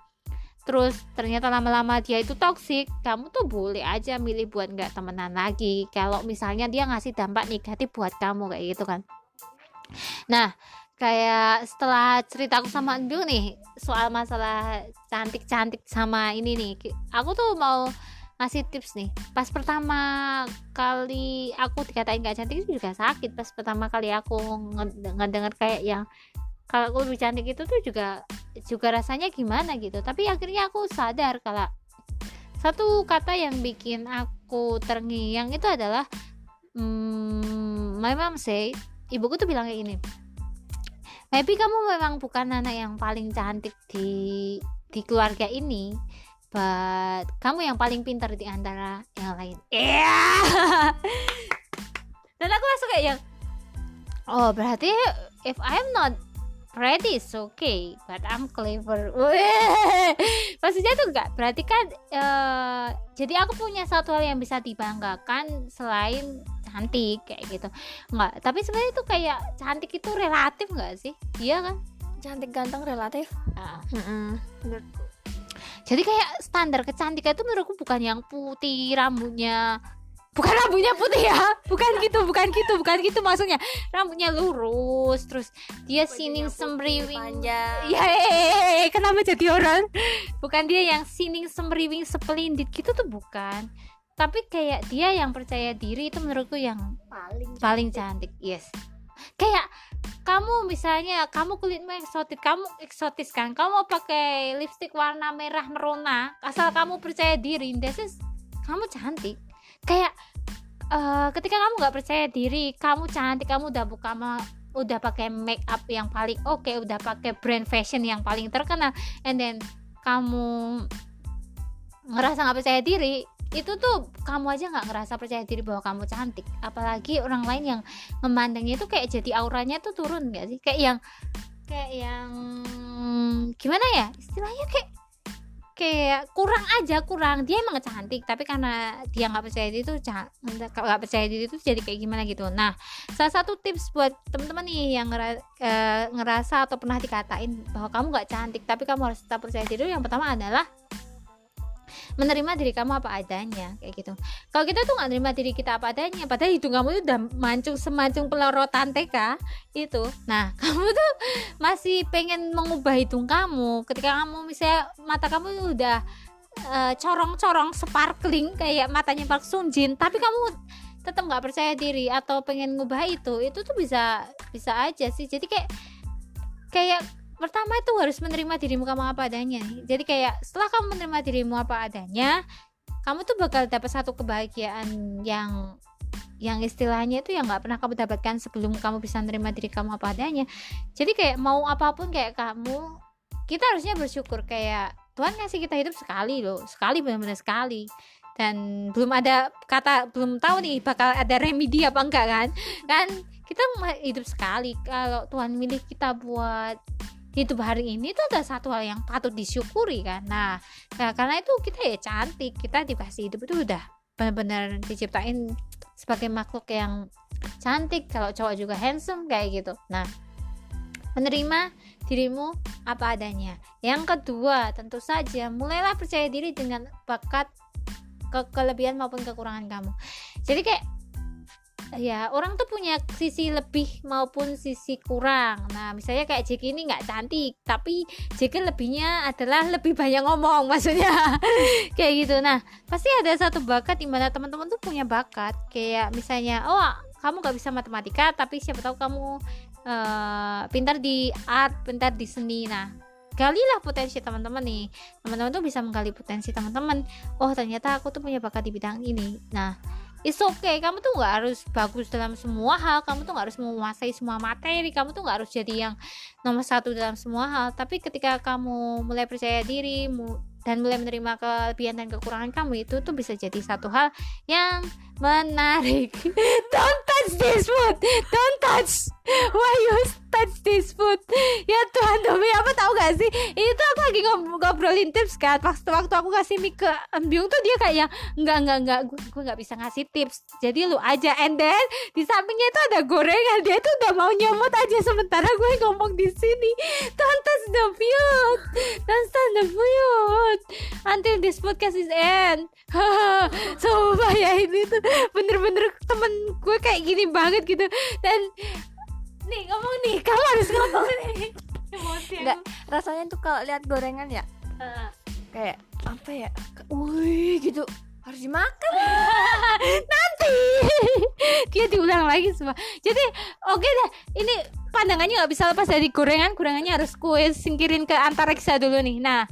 terus ternyata lama-lama dia itu toksik kamu tuh boleh aja milih buat nggak temenan lagi. Kalau misalnya dia ngasih dampak negatif buat kamu kayak gitu kan. Nah kayak setelah ceritaku sama Endu nih soal masalah cantik-cantik sama ini nih aku tuh mau ngasih tips nih. Pas pertama kali aku dikatain gak cantik juga sakit. Pas pertama kali aku nge- ngedenger kayak yang kalau aku lebih cantik itu tuh juga juga rasanya gimana gitu. Tapi akhirnya aku sadar kalau satu kata yang bikin aku terngiang itu adalah hmm, my mom say ibuku tuh bilang kayak gini maybe kamu memang bukan anak yang paling cantik di di keluarga ini but kamu yang paling pintar di antara yang lain iya. Dan aku langsung kayak yang oh berarti if I'm not pretty it's okay. But I'm clever. Maksudnya tuh enggak berarti kan eh, jadi aku punya satu hal yang bisa dibanggakan selain cantik kayak gitu. Enggak tapi sebenarnya itu kayak cantik itu relatif enggak sih? Iya kan? Cantik ganteng relatif. Mm-mm. jadi kayak standar kecantikan itu menurutku bukan yang putih rambutnya bukan rambutnya putih ya. Bukan gitu bukan gitu bukan gitu maksudnya. Rambutnya lurus terus dia sining semriwing. panjang. Ya eh, kenapa jadi orang? Bukan dia yang sining semriwing sepelindit gitu tuh bukan. Tapi kayak dia yang percaya diri itu menurutku yang paling paling cantik yes. Kayak kamu misalnya kamu kulitmu eksotis kamu eksotis kan? Kamu pakai lipstick warna merah merona asal kamu percaya diri this is kamu cantik kayak eh, ketika kamu nggak percaya diri kamu cantik kamu udah buka udah pakai make up yang paling oke udah pakai brand fashion yang paling terkenal and then kamu ngerasa nggak percaya diri itu tuh kamu aja nggak ngerasa percaya diri bahwa kamu cantik. Apalagi orang lain yang memandangnya itu kayak jadi auranya tuh turun gak sih? Kayak yang kayak yang gimana ya istilahnya kayak kayak kurang aja kurang. Dia emang cantik tapi karena dia nggak percaya diri itu nggak percaya diri itu jadi kayak gimana gitu. Nah salah satu tips buat teman-teman nih yang ngera- eh, ngerasa atau pernah dikatain bahwa kamu nggak cantik tapi kamu harus tetap percaya diri yang pertama adalah menerima diri kamu apa adanya kayak gitu. Kalau kita tuh nggak nerima diri kita apa adanya padahal hidung kamu itu udah mancung semancung pelorotan TK itu. Nah kamu tuh masih pengen mengubah hidung kamu. Ketika kamu misalnya mata kamu udah eh, corong-corong sparkling kayak matanya Park Sung Jin tapi kamu tetap nggak percaya diri atau pengen ngubah itu itu tuh bisa bisa aja sih. Jadi kayak kayak pertama itu harus menerima dirimu kamu apa adanya. Jadi kayak setelah kamu menerima dirimu apa adanya kamu tuh bakal dapat satu kebahagiaan yang yang istilahnya itu yang nggak pernah kamu dapatkan sebelum kamu bisa menerima diri kamu apa adanya. Jadi kayak mau apa pun kayak kamu kita harusnya bersyukur kayak Tuhan ngasih kita hidup sekali loh sekali benar-benar sekali. Dan belum ada kata belum tahu nih bakal ada remedi apa enggak kan. Kan kita hidup sekali kalau Tuhan milih kita buat hidup hari ini itu adalah satu hal yang patut disyukuri kan. Nah, nah karena itu kita ya cantik kita dikasih hidup itu udah benar-benar diciptain sebagai makhluk yang cantik kalau cowok juga handsome kayak gitu. Nah menerima dirimu apa adanya. Yang kedua tentu saja mulailah percaya diri dengan bakat ke kelebihan maupun kekurangan kamu. Jadi kayak ya orang tuh punya sisi lebih maupun sisi kurang. Nah misalnya kayak Jeki ini nggak cantik tapi Jeki lebihnya adalah lebih banyak ngomong maksudnya. Kayak gitu. Nah pasti ada satu bakat di mana teman-teman tuh punya bakat. Kayak misalnya oh kamu nggak bisa matematika tapi siapa tahu kamu eh, pintar di art pintar di seni. Nah galilah potensi teman-teman nih. Teman-teman tuh bisa menggali potensi teman-teman. Oh ternyata aku tuh punya bakat di bidang ini. Nah It's okay, kamu tuh nggak harus bagus dalam semua hal, kamu tuh nggak harus menguasai semua materi, kamu tuh nggak harus jadi yang nomor satu dalam semua hal. Tapi ketika kamu mulai percaya diri dan mulai menerima kelebihan dan kekurangan kamu itu tuh bisa jadi satu hal yang menarik. Don't touch this food, don't touch. Why you touch this food? Ya Tuhan demi apa tahu gak sih? Itu aku lagi ngob- ngobrolin tips kan. Waktu waktu aku kasih mic ke Embyung tuh dia kayak yang enggak enggak enggak gue, gue nggak bisa ngasih tips. Jadi lu aja and then di sampingnya itu ada gorengan dia tuh udah mau nyomot aja sementara gue ngomong di sini. Don't touch the food, don't touch the food until this podcast is end. Sumpah ya ini tuh bener-bener temen gue kayak gini banget gitu dan nih ngomong nih. Kamu harus ngomong nih. Emosi Nggak, rasanya tuh kalau lihat gorengan ya kayak apa ya wih gitu. Harus dimakan. Nanti. Dia diulang lagi semua. Jadi oke deh. Ini pandangannya nggak bisa lepas dari gorengan. Gorengannya harus kue singkirin ke antariksa dulu nih. Nah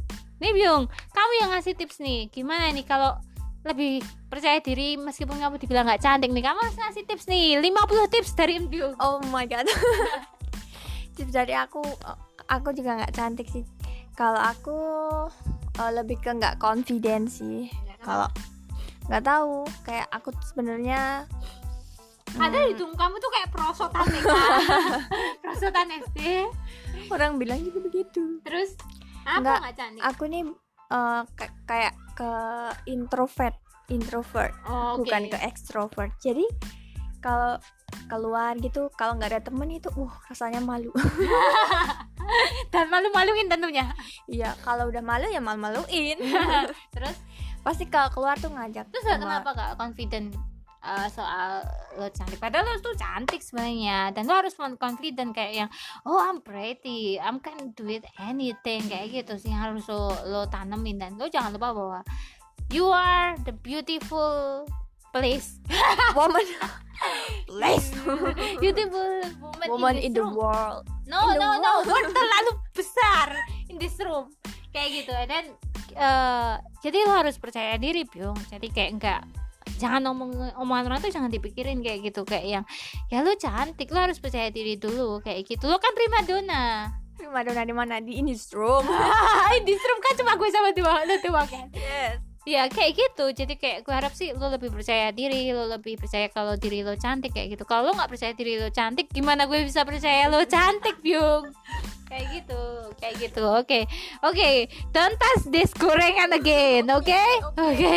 nih Byung kamu yang ngasih tips nih. Gimana nih kalau lebih percaya diri meskipun kamu dibilang nggak cantik nih kamu harus ngasih tips nih. 50 tips dari Byung oh my god. Tips dari aku aku juga nggak cantik sih. Kalau aku eh, lebih ke nggak confident sih. Kalau nggak tahu kayak aku sebenarnya ada hidung kamu tuh kayak prosotan nih kak. Prosotan SD orang bilang juga begitu. Terus apa nggak cantik. aku nih eh, ka- kayak ke introvert introvert. Oh, oke. bukan ke extrovert. Jadi kalau keluar gitu kalau nggak ada temen itu uh rasanya malu. Dan malu-maluin tentunya. Iya kalau udah malu ya malu-maluin. Terus? Pasti kalau keluar tuh ngajak terus sama- kenapa gak confident uh, soal lo cantik. Padahal lo tuh cantik sebenarnya. Dan lo harus confident kayak yang oh I'm pretty. I'm can do it anything. Kayak gitu sih harus lo, lo tanemin. Dan lo jangan lupa bahwa you are the beautiful place. Woman. Place. Beautiful woman, woman in, in the room. world. No in no no. world. word terlalu besar in this room. Kayak gitu. Dan eh, jadi lo harus percaya diri Byung jadi kayak enggak jangan ngomong omongan orang tuh jangan dipikirin kayak gitu kayak yang ya lo cantik lo harus percaya diri dulu kayak gitu. Lo kan prima dona. Madonna di mana? Di in this room in this room kan cuma gue sama dua lo dua kan? Yes ya kayak gitu. Jadi kayak gue harap sih lo lebih percaya diri lo lebih percaya kalau diri lo cantik kayak gitu. Kalau lo nggak percaya diri lo cantik gimana gue bisa percaya lo cantik Byung? Kayak gitu kayak gitu. Oke oke. Don't touch this gorengan again oke oke?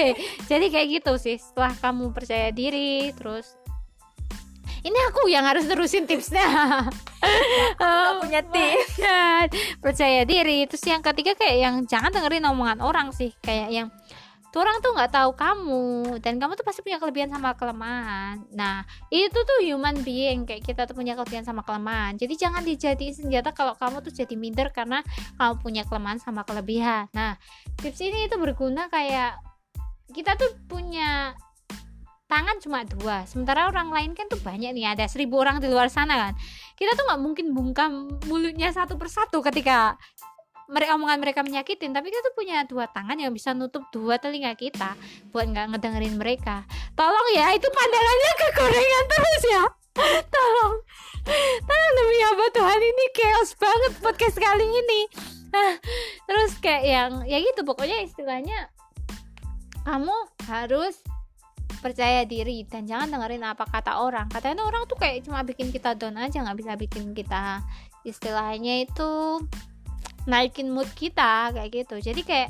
jadi kayak gitu sih. Setelah kamu percaya diri terus ini aku yang harus terusin tipsnya. Nggak punya tips. percaya diri. Terus yang ketiga kayak yang jangan dengerin omongan orang sih. Kayak yang tuh orang tuh nggak tahu kamu dan kamu tuh pasti punya kelebihan sama kelemahan. Nah itu tuh human being kayak kita tuh punya kelebihan sama kelemahan. Jadi jangan dijadiin senjata kalau kamu tuh jadi minder karena kamu punya kelemahan sama kelebihan. Nah tips ini itu berguna kayak kita tuh punya tangan cuma dua. Sementara orang lain kan tuh banyak nih ada seribu orang di luar sana kan. Kita tuh nggak mungkin bungkam mulutnya satu persatu ketika mereka omongan mereka menyakitin tapi kita tuh punya dua tangan yang bisa nutup dua telinga kita buat nggak ngedengerin mereka. Tolong ya itu pandangannya ke gorengan terus ya. Tolong. Tolong demi apa Tuhan ini chaos banget podcast kali ini. Ah, terus kayak yang ya gitu pokoknya istilahnya kamu harus percaya diri dan jangan dengerin apa kata orang. Katanya orang tuh kayak cuma bikin kita down aja nggak bisa bikin kita istilahnya itu naikin mood kita kayak gitu. Jadi kayak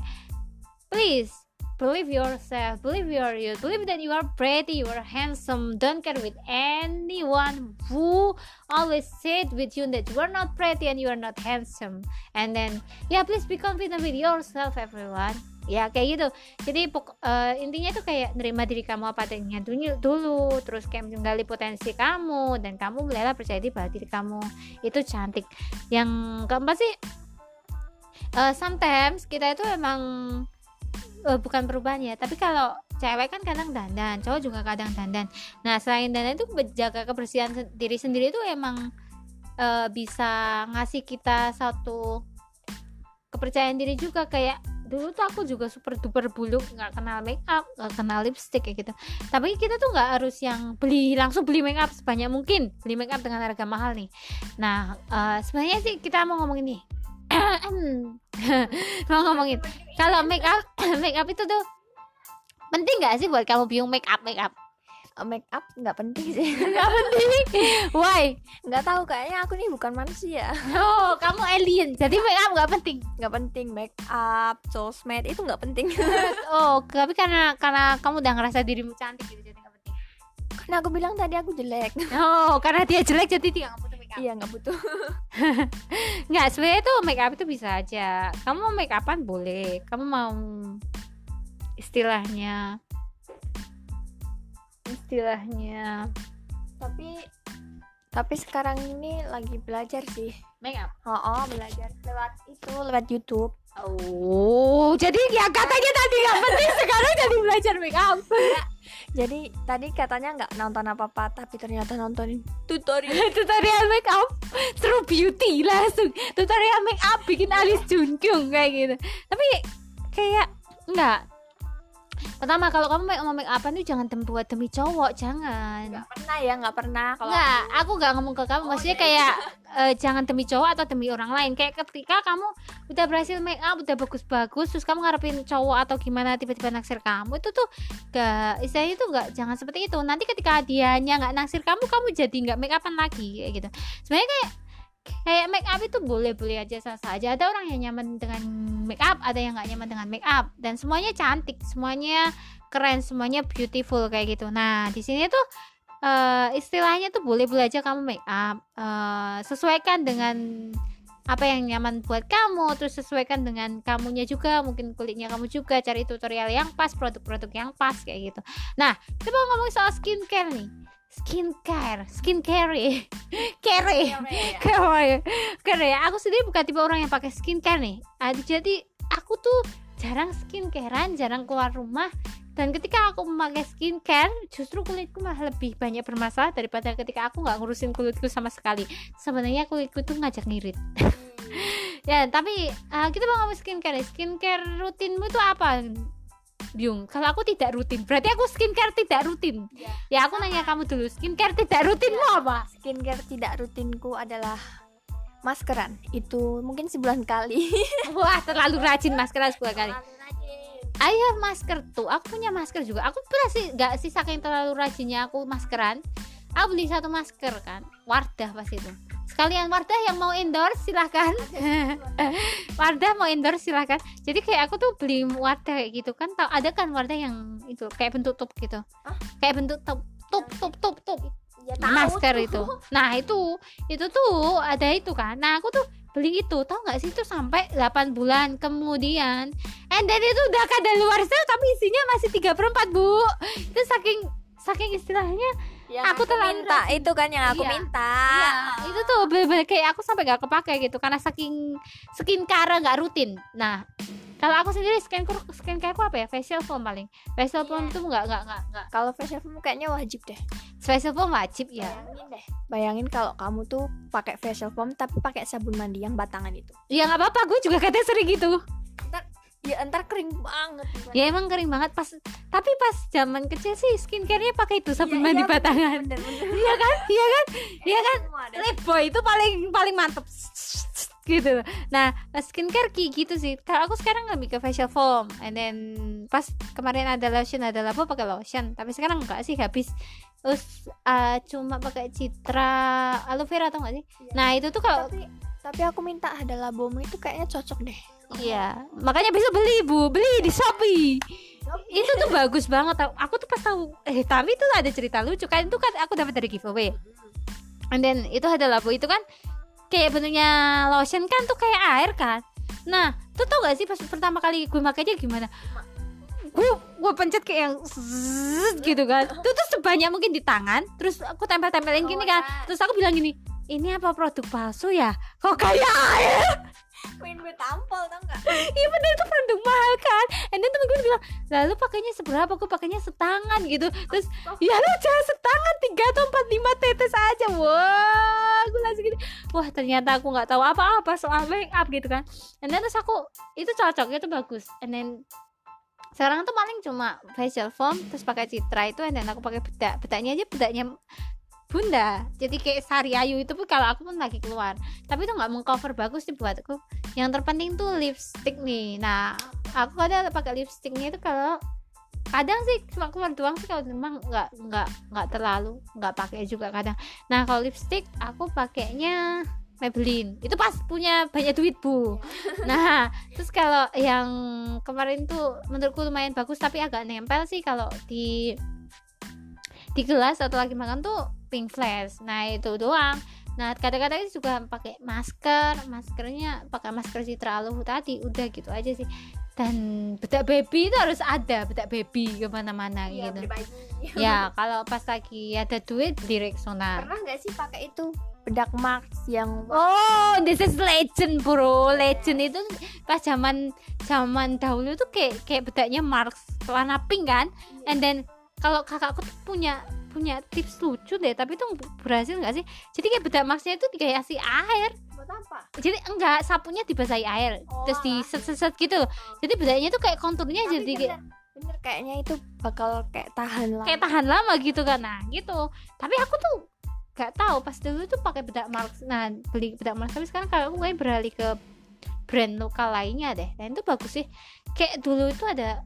please believe yourself believe your you believe that you are pretty you are handsome don't care with anyone who always said with you that you are not pretty and you are not handsome. And then yeah please be confident with yourself everyone. Ya kayak gitu. Jadi eh, intinya tuh kayak nerima diri kamu apa adanya dulu dulu. Terus kayak menggali potensi kamu dan kamu mulailah percaya diri bahwa diri kamu itu cantik. Yang keempat sih eh, sometimes kita itu emang eh, bukan perubahan ya tapi kalau cewek kan kadang dandan cowok juga kadang dandan. Nah selain dandan itu menjaga kebersihan diri sendiri itu emang eh, bisa ngasih kita satu kepercayaan diri juga. Kayak dulu tuh aku juga super duper buluk nggak kenal make up nggak kenal lipstick kayak gitu. Tapi kita tuh nggak harus yang beli langsung beli make up sebanyak mungkin beli make up dengan harga mahal nih. Nah eh, sebenarnya sih kita mau ngomongin nih mau ngomongin. Kalau make up make up itu tuh penting nggak sih buat kamu bingung make up make up? Eh, make up nggak penting sih. Nggak penting. Why? Nggak tahu kayaknya aku nih bukan manusia. Oh kamu alien. Jadi make up nggak penting? Nggak penting make up sosmed itu nggak penting. Oh tapi karena karena kamu udah ngerasa dirimu cantik gitu jadi nggak penting. Karena aku bilang tadi aku jelek. Oh karena dia jelek jadi dia nggak up iya nggak butuh. Nggak sebenarnya tuh make up itu bisa aja. Kamu mau make upan boleh. Kamu mau istilahnya istilahnya tapi tapi sekarang ini lagi belajar sih. Make up? Oh, oh belajar lewat itu lewat YouTube. Oh jadi ya katanya tadi nggak penting sekarang jadi belajar make up jadi tadi katanya nggak nonton apa apa tapi ternyata nontonin tutorial. Tutorial make up true beauty langsung tutorial make up bikin alis junkyung kayak gitu. Tapi kayak enggak pertama kalau kamu mau make upan itu jangan buat demi cowok jangan. Nggak pernah ya nggak pernah. Kalau Enggak, aku gak ngomong ke kamu. Maksudnya kayak eh, Jangan demi cowok atau demi orang lain. Kayak ketika kamu udah berhasil make up Udah bagus-bagus Terus kamu ngarepin cowok atau gimana Tiba-tiba naksir kamu Itu tuh gak Istilahnya itu gak Jangan seperti itu. Nanti ketika dianya gak naksir kamu Kamu jadi gak make upan lagi Kayak gitu. Sebenarnya kayak Kayak make up itu boleh-boleh aja sah saja Ada orang yang nyaman dengan make up Ada yang gak nyaman dengan make up. Dan semuanya cantik Semuanya keren Semuanya beautiful kayak gitu. Nah di sini tuh eh istilahnya tuh boleh boleh aja kamu make up. Eh, sesuaikan dengan apa yang nyaman buat kamu terus sesuaikan dengan kamunya juga mungkin kulitnya kamu juga cari tutorial yang pas produk-produk yang pas kayak gitu. Nah kita mau ngomong soal skincare nih skincare. Skincare. Care. Care. Care. Aku sendiri bukan tipe orang yang pakai skincare nih. Ah, jadi aku tuh jarang skincarean jarang keluar rumah. Dan ketika aku memakai skincare justru kulitku malah lebih banyak bermasalah daripada ketika aku nggak ngurusin kulitku sama sekali. Sebenarnya kulitku tuh ngajak ngirit. Ya tapi uh, kita mau ngomong skincare skincare rutinmu itu apa Byung, kalau aku tidak rutin, berarti aku skincare tidak rutin. Ya, aku nanya kamu dulu, skincare tidak rutinmu apa? skincare tidak rutinku adalah maskeran itu mungkin sebulan kali Wah, terlalu rajin maskeran sebulan kali. I have masker tuh. Aku punya masker juga. Aku pernah sih nggak sih saking terlalu rajinnya aku maskeran. Aku beli satu masker kan, Wardah pas itu. Sekalian Wardah yang mau endorse silahkan. Wardah mau endorse silahkan. Jadi kayak aku tuh beli Wardah kayak gitu kan. Tahu ada kan Wardah yang itu kayak bentuk top gitu. Hah? Kayak bentuk top top top top top ya, masker itu. Nah itu itu tuh ada itu kan. Nah aku tuh beli itu tahu nggak sih itu sampai 8 bulan kemudian and then itu udah kada luar sel tapi isinya masih 3 per 4 bu itu saking saking istilahnya yang Aku aku, terlalu minta itu kan yang aku Iya. minta. Iya, itu tuh bener-bener kayak aku sampai gak kepake gitu karena saking skincare nggak rutin. Nah kalau aku sendiri skincare skincare apa ya? Facial foam paling. Facial foam tuh nggak nggak nggak nggak. Kalau facial foam kayaknya wajib deh. Facial foam wajib ya bayangin deh. Bayangin kalau kamu tuh pakai facial foam tapi pakai sabun mandi yang batangan itu. Ya nggak apa-apa. Gue juga katanya sering gitu ya entar kering banget ya emang kering banget. Pas tapi pas zaman kecil sih skincarenya pakai itu sabun Iya, mandi iya, batangan. bener bener. Iya kan? Iya kan? Iya kan? boy itu paling paling mantep. Gitu. Nah skincare kayak gitu sih. Kalau aku sekarang lebih ke facial foam. And then pas kemarin ada lotion ada labo pakai lotion. Tapi sekarang enggak sih habis. Terus uh, cuma pakai citra aloe vera atau enggak sih? Iya. nah itu tuh kalau tapi tapi aku minta ada labomu itu kayaknya cocok deh Iya, makanya besok beli bu, beli di Shopee. Itu tuh bagus banget. Aku tuh pas tahu, eh tapi itu ada cerita lucu kan. Itu kan aku dapat dari giveaway. And then itu adalah bu itu kan kayak bentuknya lotion kan tuh kayak air kan. Nah, tuh tau gak sih pas pertama kali gue makainya gimana? Gue gue pencet kayak yang zzz gitu kan. Tuh tuh sebanyak mungkin di tangan. Terus aku tempel-tempelin gini kan. Terus aku bilang gini, ini apa produk palsu ya? Kok kayak air? Pengen gue tampol tau gak? Iya bener itu produk mahal kan? And then temen gue bilang Lalu pakainya seberapa? Aku pakainya setangan gitu. Terus Ya lu jangan setangan Tiga atau empat lima tetes aja. Wah Aku langsung gitu Wah ternyata aku gak tahu apa-apa soal make up gitu kan. And then terus aku Itu cocok itu bagus. And then sekarang tuh paling cuma facial foam terus pakai citra itu and then aku pakai bedak. Bedaknya aja bedaknya bunda. Jadi kayak sari ayu itu pun kalau aku pun lagi keluar. Tapi itu nggak mengcover bagus sih buatku. Yang terpenting tuh lipstick nih. Nah aku kadang pakai lipsticknya itu kalau kadang sih cuma keluar doang sih kalau memang nggak nggak nggak terlalu nggak pakai juga kadang. Nah kalau lipstick aku pakainya Maybelline. Itu pas punya banyak duit bu. Nah terus kalau yang kemarin tuh menurutku lumayan bagus tapi agak nempel sih kalau di di gelas atau lagi makan tuh pink flash. Nah itu doang. Nah kadang-kadang itu juga pakai masker. Maskernya pakai masker citra aluhu tadi udah gitu aja sih. Dan bedak baby itu harus ada bedak baby ke mana-mana Iya, gitu. ya kalau pas lagi ada duit di Rexona Pernah gak sih pakai itu? Bedak Mars yang Oh, this is legend, bro. Legend itu pas zaman zaman dahulu tuh kayak kayak bedaknya Marx warna pink kan. And then kalau kakakku tuh punya punya tips lucu deh, tapi itu berhasil nggak sih? Jadi kayak bedak Marxnya itu dikasih air. buat apa? Jadi enggak sapunya dibasahi air, Oh, terus di set set set gitu. Jadi bedaknya tuh kayak konturnya Tapi jadi kayak bener, kayaknya itu bakal kayak tahan lah. kayak tahan lama gitu kan nah gitu tapi aku tuh gak tahu pas dulu tuh pakai bedak Marx nah beli bedak Marx tapi sekarang kalau aku kayak beralih ke brand lokal lainnya deh dan itu bagus sih kayak dulu itu ada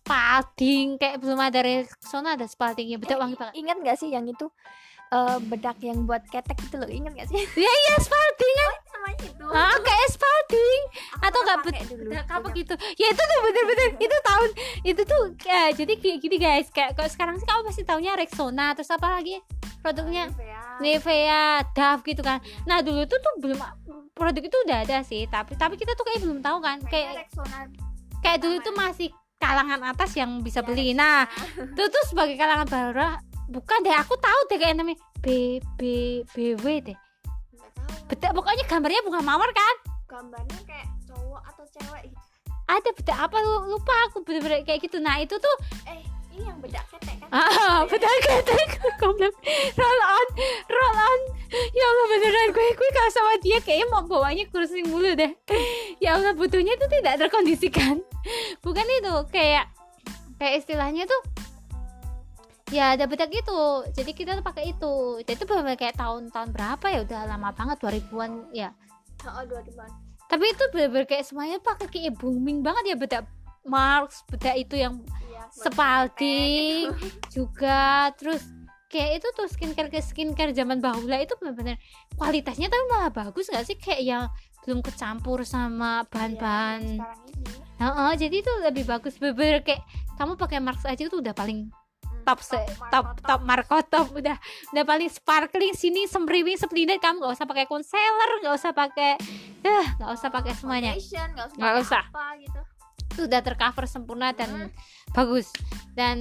Spalding kayak belum ada Rexona ada Spaldingnya bedak wangi banget. Ingat gak sih yang itu eh, bedak yang buat ketek gitu loh ingat gak sih? Ya iya Spalding kan? Namanya itu. Ah kayak Spalding Aku atau pernah gak pakai dulu. bedak apa gitu. Ya itu tuh bener-bener itu tahun itu tuh ya, jadi kayak gini guys. Kayak kalau sekarang sih kamu pasti taunya Rexona terus apa lagi produknya? Nivea. Nivea, Dove gitu kan. Nah dulu tuh tuh belum produk itu udah ada sih, tapi tapi kita tuh kayak belum tahu kan. Kayaknya Kayak Rexona kayak dulu tuh masih kalangan atas yang bisa Ya, beli. Rexona. Nah itu tuh sebagai kalangan bawah bukan deh aku tahu deh kayak namanya B B BW deh. Bedak pokoknya gambarnya bunga mawar kan. gambarnya kayak cowok atau cewek gitu Ada bedak apa lu lupa aku bener-bener kayak gitu. Nah itu tuh eh ini yang bedak ketek kan? Ah bedak ketek. Komplek roll on. Roll on. Ya Allah beneran. Gue gue kalau sama dia. Kayaknya mau bawanya kursi mulu deh. Ya Allah butuhnya itu tidak terkondisikan. Bukan itu kayak kayak istilahnya tuh ya ada bedak itu jadi kita tuh pakai itu. Jadi itu bener kayak tahun-tahun berapa ya? Udah lama banget 2000-an ya. Oh dua ribuan. Tapi itu bener-bener kayak semuanya pakai kayak booming banget ya bedak Marks bedak itu yang Spalding gitu. juga terus kayak itu tuh skincare ke skincare zaman bahula itu benar-benar kualitasnya tapi malah bagus nggak sih? Kayak yang belum kecampur sama bahan-bahan. Ini. Heeh, jadi itu lebih bagus. Bener kayak kamu pakai Marks aja itu udah paling Hmm, top se top top Marco top udah udah paling sparkling sini semriwing sepelinet kamu nggak usah pakai concealer nggak usah pakai eh nggak usah pakai semuanya. Nggak usah Nggak usah. apa gitu itu udah tercover sempurna dan Hmm. bagus. Dan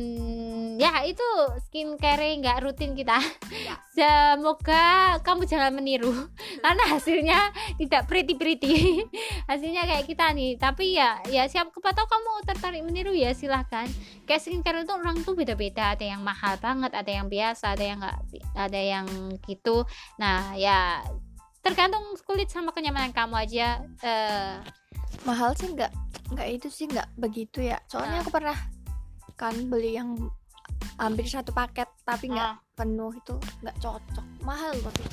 ya itu skincare nggak rutin kita. Ya. semoga kamu jangan meniru. Karena hasilnya tidak pretty pretty hasilnya kayak kita nih. Tapi ya ya siap tahu kamu tertarik meniru ya silahkan. Kayak skincare itu orang tuh beda beda ada yang mahal banget ada yang biasa ada yang nggak ada yang gitu. Nah ya tergantung kulit sama kenyamanan kamu aja. Eh mahal sih nggak nggak itu sih nggak begitu ya. Soalnya Ah. aku pernah kan beli yang hampir satu paket tapi nggak Ah. penuh itu nggak cocok. Mahal tapi.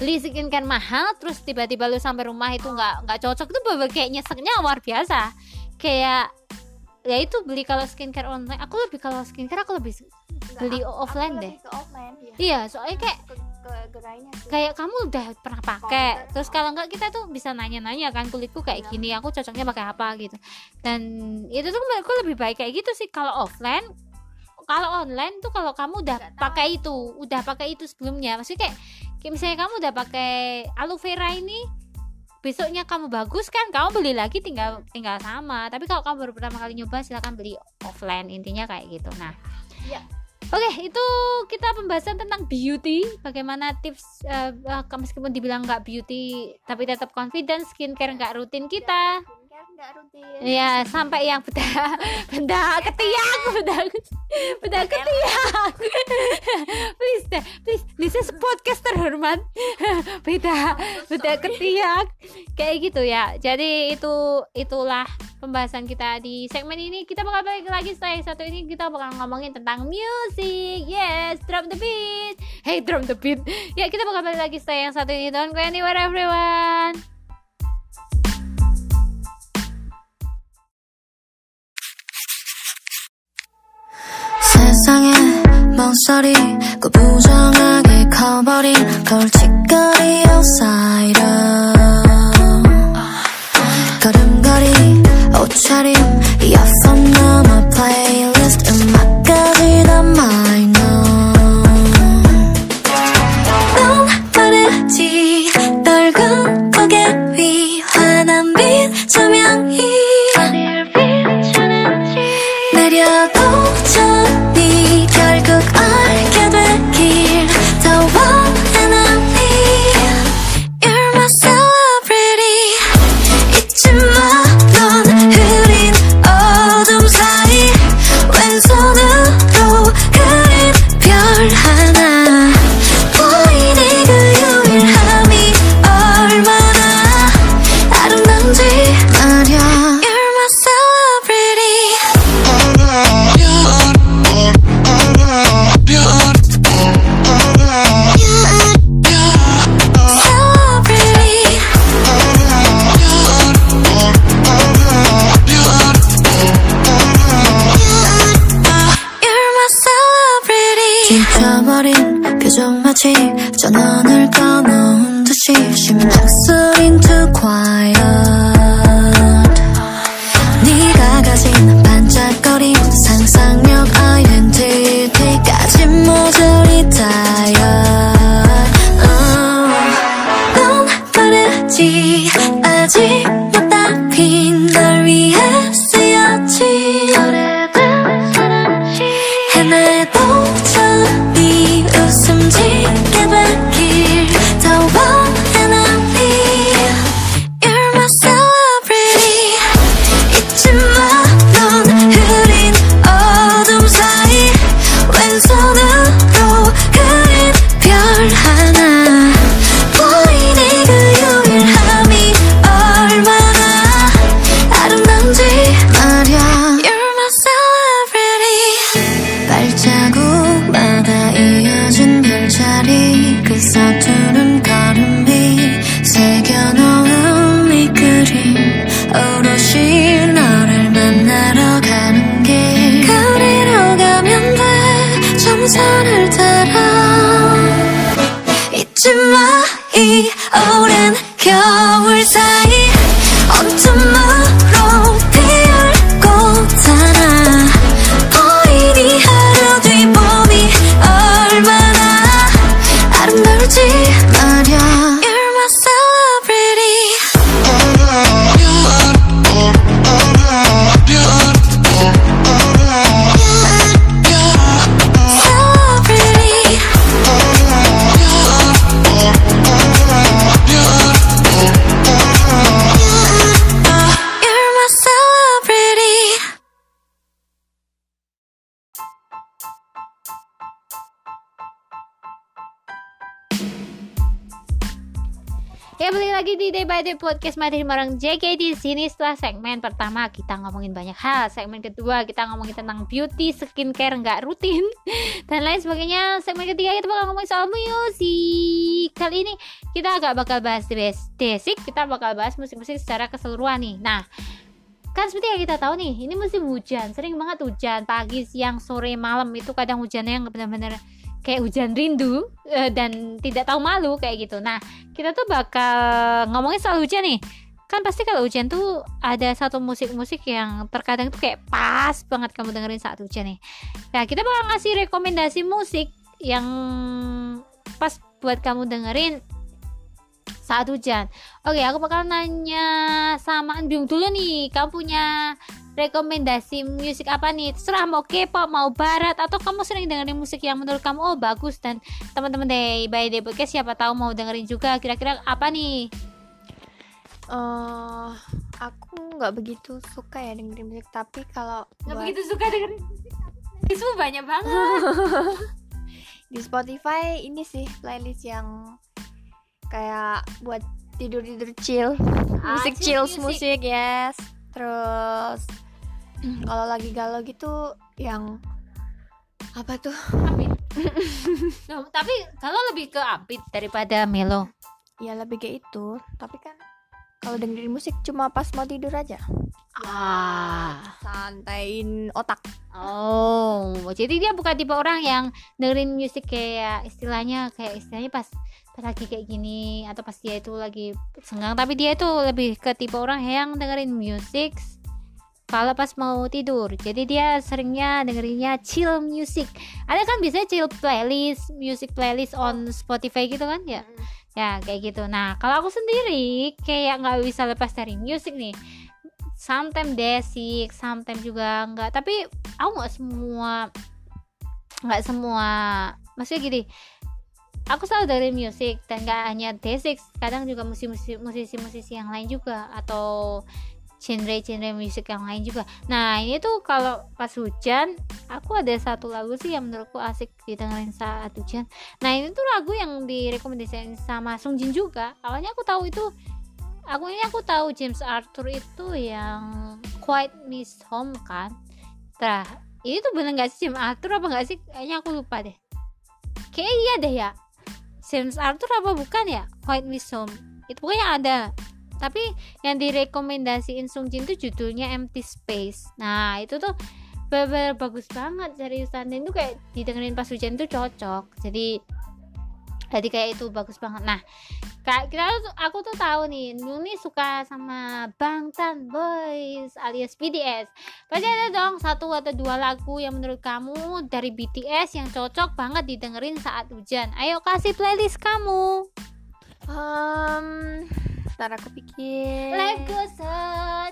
Beli skincare mahal terus tiba-tiba lu sampai rumah itu nggak nggak cocok itu bener kayak nyeseknya luar biasa. Kayak ya itu beli kalau skincare online aku lebih kalau skincare aku lebih beli aku- aku offline lebih deh ke offline ya iya soalnya kayak ke gerainya sih. Kayak kamu udah pernah pakai. Terus kalau enggak kita tuh bisa nanya-nanya kan kulitku kayak gini aku cocoknya pakai apa? gitu. Dan itu tuh menurutku lebih baik kayak gitu sih. Kalau offline kalau online tuh kalau kamu udah pakai itu udah pakai itu sebelumnya. Maksudnya kayak, kayak misalnya kamu udah pakai aloe vera ini besoknya kamu bagus kan kamu beli lagi tinggal tinggal sama. Tapi kalau kamu baru pertama kali nyoba silakan beli offline intinya kayak gitu. Nah Iya. Oke, itu kita pembahasan tentang beauty. Bagaimana tips eh, meskipun dibilang nggak beauty, tapi tetap confident skincare nggak rutin kita. Nggak rutin Ya sampai yang benda benda ketiak, benda benda ketiak. please deh, please. This is podcast terhormat. beda beda ketiak kayak gitu ya. Jadi itu itulah pembahasan kita di segmen ini. Kita bakal balik lagi setelah yang satu ini kita bakal ngomongin tentang music. Yes, drop the beat. Hey, drop the beat. Ya kita bakal balik lagi setelah yang satu ini. Don't go anywhere everyone. 세상에 멍소리 그 부정하게 커버린 걸칫거리 outsider 걸음걸이 옷차림 이어폰 넘어 플레이 Podcast Madrid bareng JK di sini setelah segmen pertama kita ngomongin banyak hal, segmen kedua kita ngomongin tentang beauty, skincare nggak rutin dan lain sebagainya. Segmen ketiga kita bakal ngomongin soal musik. Kali ini kita agak bakal bahas bas- basic, kita bakal bahas musik-musik secara keseluruhan nih. Nah, kan seperti yang kita tahu nih, ini musim hujan, sering banget hujan pagi, siang, sore, malam itu kadang hujannya yang benar-benar kayak hujan rindu eh, dan tidak tahu malu kayak gitu. Nah, kita tuh bakal ngomongin soal hujan nih. Kan pasti kalau hujan tuh ada satu musik-musik yang terkadang tuh kayak pas banget kamu dengerin saat hujan nih. Nah, kita bakal ngasih rekomendasi musik yang pas buat kamu dengerin saat hujan. Oke, aku bakal nanya sama Anbyung dulu nih. Kamu punya rekomendasi musik apa nih? Terserah mau K-pop, mau barat atau kamu sering dengerin musik yang menurut kamu oh bagus dan teman-teman deh by Day Podcast siapa tahu mau dengerin juga kira-kira apa nih? eh aku nggak begitu suka ya dengerin musik tapi kalau Nggak buat begitu suka dengerin musik. Itu banyak banget. di Spotify ini sih playlist yang kayak buat tidur tidur chill musik chill chill music. musik yes terus kalau lagi galau gitu yang apa tuh Upbeat. Nah, tapi kalau lebih ke upbeat daripada melo. ya lebih kayak itu tapi kan kalau dengerin musik cuma pas mau tidur aja Ah. santain otak Oh, jadi dia bukan tipe orang yang dengerin musik kayak istilahnya kayak istilahnya pas pas lagi kayak gini atau pas dia itu lagi senggang tapi dia itu lebih ke tipe orang yang dengerin musik kalau pas mau tidur. Jadi dia seringnya dengerinnya chill music. Ada kan biasanya chill playlist, music playlist on Spotify gitu kan ya? Ya kayak gitu. Nah kalau aku sendiri kayak nggak bisa lepas dari musik nih. Sometimes basic, sometimes juga enggak. Tapi aku nggak semua nggak semua maksudnya gini aku selalu dari musik dan nggak hanya basic kadang juga musisi musisi musisi yang lain juga atau genre-genre musik yang lain juga nah ini tuh kalau pas hujan aku ada satu lagu sih yang menurutku asik didengerin saat hujan nah ini tuh lagu yang direkomendasikan sama Sung Jin juga awalnya aku tahu itu aku ini aku tahu James Arthur itu yang Quiet Miss Home kan Nah, ini tuh bener gak sih James Arthur apa gak sih? Kayaknya aku lupa deh. Kayak iya deh ya. James Arthur apa bukan ya? White Miss Home. Itu pokoknya ada. Tapi yang direkomendasiin Sung Jin tuh judulnya Empty Space. Nah, itu tuh bener bagus banget seriusan dan itu kayak didengerin pas hujan tuh cocok. Jadi jadi kayak itu bagus banget. Nah, Kak, kita tuh- aku tuh tahu nih, Nuni suka sama Bangtan Boys alias BTS. Pasti ada dong satu atau dua lagu yang menurut kamu dari BTS yang cocok banget didengerin saat hujan. Ayo kasih playlist kamu. um, ntar aku pikir Life goes on,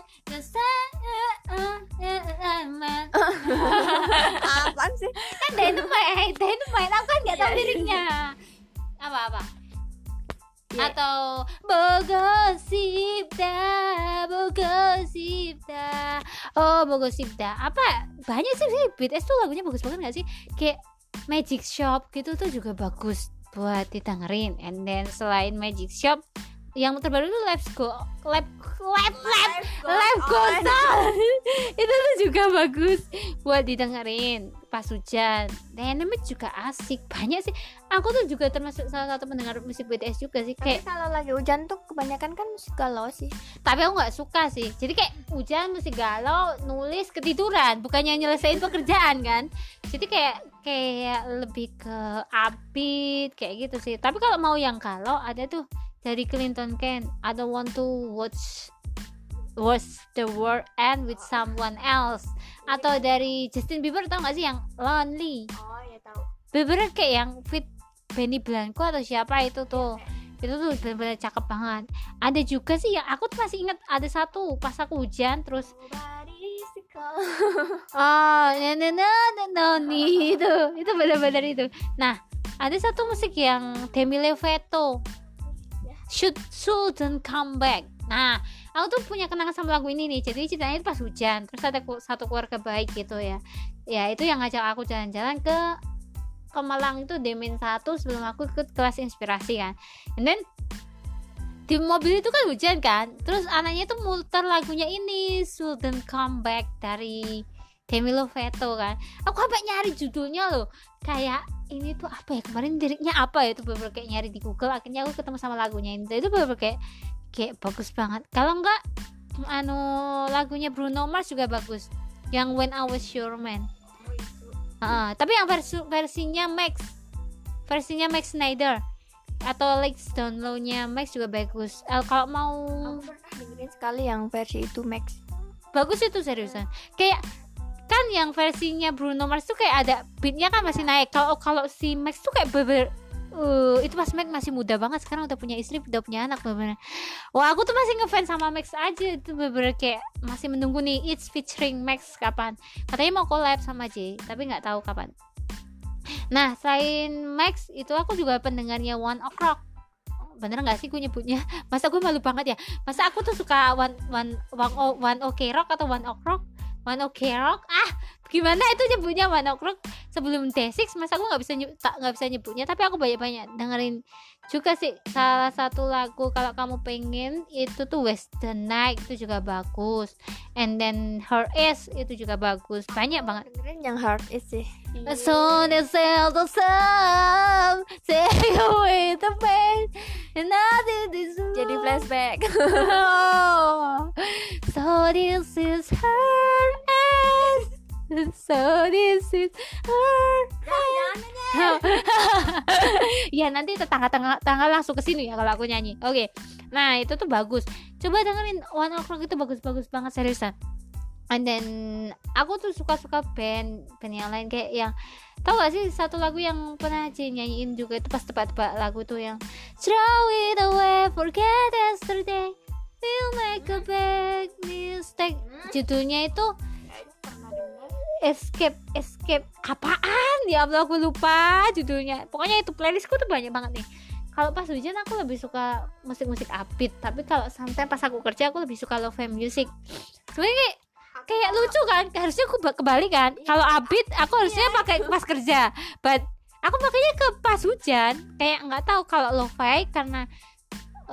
uh, man. apaan sih kan Dynamite, Dynamite, aku kan nggak tahu liriknya. Apa apa? Ya. Atau Bogosipda, Bogosipda, oh Bogosipda. Apa? Banyak sih sih BTS tuh lagunya bagus banget gak sih? Kayak Magic Shop gitu tuh juga bagus buat didengerin. And then selain Magic Shop, yang terbaru tuh Let's Go, Lab, Lab, Lab, Lab Goes On. itu tuh juga bagus buat didengerin pas hujan. Dynamite juga asik. Banyak sih. Aku tuh juga termasuk salah satu pendengar musik BTS juga sih. tapi Kayak kalau lagi hujan tuh kebanyakan kan musik galau sih tapi aku nggak suka sih. Jadi kayak hujan musik galau, nulis ketiduran, bukannya nyelesain pekerjaan kan. Jadi kayak kayak lebih ke upbeat kayak gitu sih. Tapi kalau mau yang galau ada tuh dari Clinton Ken. I don't want to watch watch the world end with someone else. Atau dari Justin Bieber tau gak sih yang lonely oh ya tahu Bieber kayak yang fit Benny Blanco atau siapa itu tuh. Itu tuh bener-bener cakep banget. Ada juga sih yang aku tuh masih ingat ada satu pas aku hujan terus oh no no no no, no nih itu. Itu bener-bener itu. Nah ada satu musik yang Demi Lovato should shouldn't come back? Nah aku tuh punya kenangan sama lagu ini nih. Jadi ceritanya itu pas hujan terus ada satu keluarga baik gitu ya. Ya itu yang ngajak aku jalan-jalan ke ke Malang itu Demin 1 sebelum aku ikut kelas inspirasi kan. And then di mobil itu kan hujan kan. Terus anaknya tuh muter lagunya ini Shouldn't Come Back dari Demi Lovato kan. Aku sampai nyari judulnya loh. Kayak ini tuh apa ya? Kemarin liriknya apa ya? Itu bener kayak nyari di Google. Akhirnya aku ketemu sama lagunya ini itu bener kayak kayak bagus banget. Kalau enggak anu lagunya Bruno Mars juga bagus. Yang When I Was Your Man. Ah, tapi yang versi versinya Max. Versinya Max Snyder. Atau Lex downloadnya Max juga bagus. Eh, kalau mau Aku pernah dengerin sekali yang versi itu Max. bagus itu seriusan. Kayak kan yang versinya Bruno Mars tuh kayak ada beatnya kan masih naik. Kalau kalau si Max tuh kayak beber uh, itu pas Max masih muda banget sekarang udah punya istri udah punya anak bener wah aku tuh masih ngefans sama Max aja itu bener kayak masih menunggu nih It's featuring Max kapan. Katanya mau collab sama J tapi nggak tahu kapan. Nah selain Max itu aku juga pendengarnya One Ok Rock bener nggak sih gue nyebutnya? Masa gue malu banget ya? Masa aku tuh suka one one one, o, one ok rock atau one ok rock Mano Kerok ah gimana itu nyebutnya one ok rock sebelum D6 masa aku nggak bisa nyebut tak nggak bisa nyebutnya tapi aku banyak banyak dengerin juga sih salah satu lagu kalau kamu pengen itu tuh Western Night itu juga bagus and then Her Is itu juga bagus banyak banget Dengerin yang hard is sih. So they sail the sun, sail away the pain, and nothing is Jadi flashback. Oh, so this is her end. So this is her ya nanti tetangga-tangga tangga langsung ke sini ya kalau aku nyanyi. Oke. Nah, itu tuh bagus. Coba dengerin One Ok Rock itu bagus-bagus banget seriusan. And then aku tuh suka-suka band band yang lain kayak yang tau gak sih satu lagu yang pernah J nyanyiin juga itu pas tebak-tebak lagu tuh yang Throw it away, forget yesterday We'll make a big mistake Judulnya itu Escape, Escape. Apaan? Ya Allah aku lupa judulnya. Pokoknya itu playlistku tuh banyak banget nih. Kalau pas hujan aku lebih suka musik-musik upbeat. Tapi kalau santai pas aku kerja aku lebih suka love music. Sebenarnya kayak, lucu kan? Harusnya aku ba- kebalik kan? Kalau upbeat aku harusnya pakai pas kerja. But aku pakainya ke pas hujan. Kayak nggak tahu kalau lo-fi karena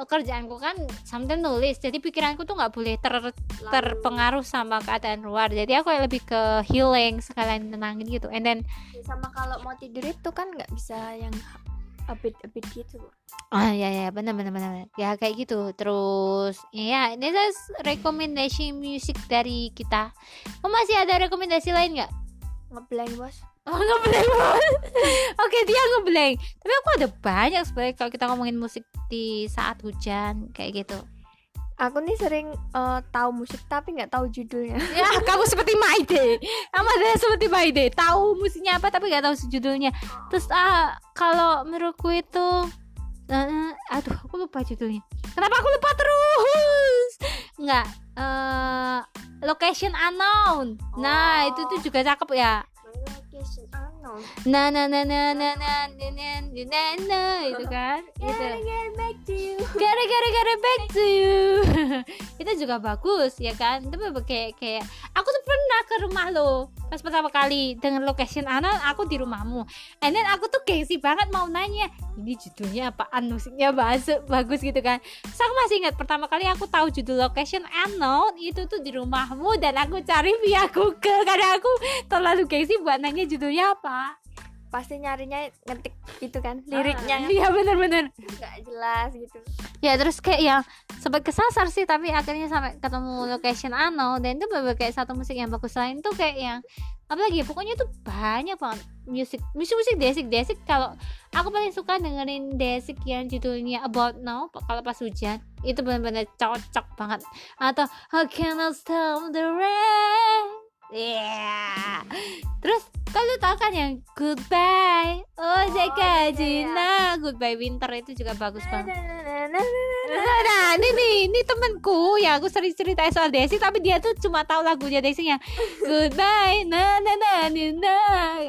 kerjaanku kan sometimes nulis jadi pikiranku tuh nggak boleh ter terpengaruh sama keadaan luar jadi aku lebih ke healing sekalian nenangin gitu and then Sama kalau mau tidur itu kan nggak bisa yang a bit a bit gitu. Ah ya ya benar benar benar ya kayak gitu terus ya ini adalah rekomendasi musik dari kita. Oh masih ada rekomendasi lain nggak? Ngeblank bos. Oh ngeblank. Oke dia ngeblank. Tapi aku ada banyak sebenarnya kalau kita ngomongin musik di saat hujan kayak gitu. Aku nih sering eh, tahu musik tapi nggak tahu judulnya. Ya kamu seperti Maide. Kamu ada seperti Maide. Tahu musiknya apa tapi nggak tahu judulnya. Terus ah kalau menurutku itu eh, aduh aku lupa judulnya. Kenapa aku lupa terus? Nggak. eh location unknown. Nah itu tuh juga cakep ya. location Nah nah nah nah nah nah nah nah nah, nah itu kan. Gitu. Get back to you. Gara gara gara back to you. itu juga bagus ya kan. Itu kayak kayak aku tuh pernah ke rumah lo pas pertama kali dengan location anon aku di rumahmu. And then aku tuh gengsi banget mau nanya ini judulnya apaan musiknya bagus bagus gitu kan. Terus aku masih ingat pertama kali aku tahu judul location unknown itu tuh di rumahmu dan aku cari via Google karena aku terlalu gengsi buat nanya judulnya apa. Pasti nyarinya ngetik itu kan liriknya. Iya bener-bener. Nggak jelas gitu. ya terus kayak yang sempat kesasar sih tapi akhirnya sampai ketemu location ano dan itu bener kayak satu musik yang bagus. Lain tuh kayak yang apalagi ya, pokoknya tuh banyak banget musik musik musik desik desik. Kalau aku paling suka dengerin desik yang judulnya About Now kalau pas hujan. Itu benar-benar cocok banget. Atau How Can I Stop the Rain Yeah. Terus kalau tau kan yang Goodbye Oh Jaka Jina Goodbye Winter itu juga bagus banget Nah, ini nih, ini temenku ya aku sering cerita soal Desi tapi dia tuh cuma tahu lagunya Desi yang Goodbye, na na na na na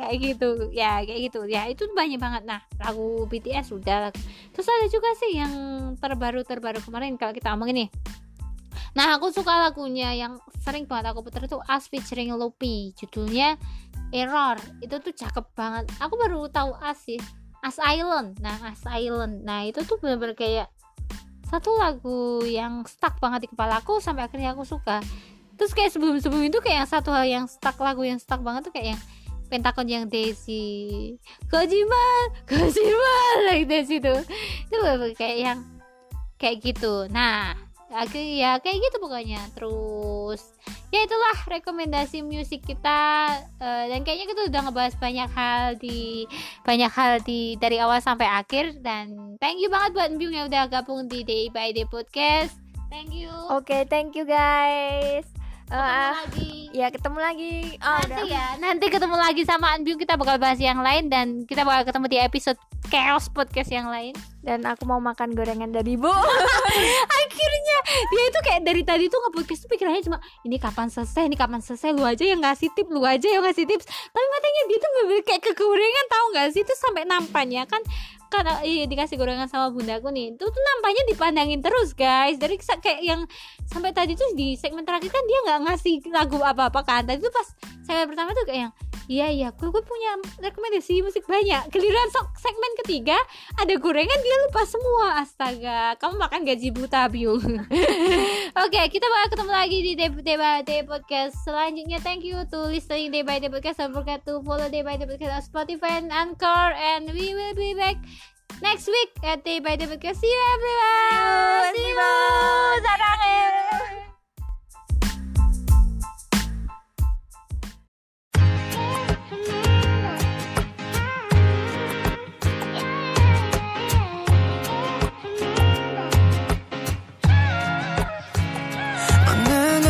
kayak gitu, ya kayak gitu, ya itu banyak banget. Nah, lagu BTS udah. Terus ada juga sih yang terbaru terbaru kemarin kalau kita ngomongin nih. Nah, aku suka lagunya yang sering banget aku putar itu As featuring Lopi, judulnya Error. Itu tuh cakep banget. Aku baru tahu As sih. As Island. Nah, As Island. Nah, itu tuh bener-bener kayak satu lagu yang stuck banget di kepala aku sampai akhirnya aku suka terus kayak sebelum sebelum itu kayak yang satu hal yang stuck lagu yang stuck banget tuh kayak yang Pentagon yang Daisy Kojima Kojima like Daisy tuh itu kayak yang kayak gitu nah Agak ya kayak gitu pokoknya. Terus ya itulah rekomendasi musik kita Eh, dan kayaknya kita udah ngebahas banyak hal di banyak hal di dari awal sampai akhir dan thank you banget buat Byung yang udah gabung di Day by Day podcast. Thank you. Oke, thank you guys. Ketemu ah, lagi. ya ketemu lagi. Oh, nanti udah. ya nanti ketemu lagi sama Anbyung kita bakal bahas yang lain dan kita bakal ketemu di episode chaos podcast yang lain Dan aku mau makan gorengan dari Bu. akhirnya dia itu kayak dari tadi tuh nge-podcast tuh pikirannya cuma ini kapan selesai ini kapan selesai lu aja yang ngasih tip lu aja yang ngasih tips tapi matanya dia tuh bener kayak kegorengan tahu nggak sih itu sampai nampaknya kan kan iya, dikasih gorengan sama bundaku nih. Itu tuh nampaknya dipandangin terus guys. Dari kayak yang sampai tadi tuh di segmen terakhir kan dia nggak ngasih lagu apa apa kan. Tadi tuh pas segmen pertama tuh kayak yang iya iya. Gue, gue punya rekomendasi musik banyak. Giliran sok segmen ketiga ada gorengan dia lupa semua. Astaga kamu makan gaji buta Byung oke kita bakal ketemu lagi di Day, by Day podcast selanjutnya. Thank you to listening Day by Day podcast. Don't forget to follow Day by Day podcast on Spotify and Anchor. And we will be back next week at Day by Day podcast. See you everyone. See you. 사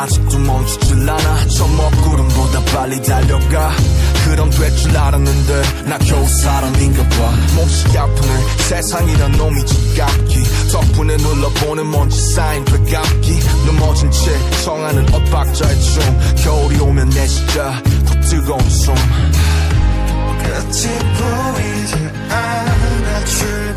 아직도 멈추질 않아. 저 먹구름보다 빨리 달려가. 그럼 될 줄 알았는데 나 겨우 사람인가 봐. 몹시 아프네. 세상이란 놈이 지갑기. 덕분에 눌러보는 먼지 쌓인 되갑기. 넘어진 채 청하는 엇박자의 춤. 겨울이 오면 내 진짜 더 뜨거운 숨. 끝이 보이지 않아. 출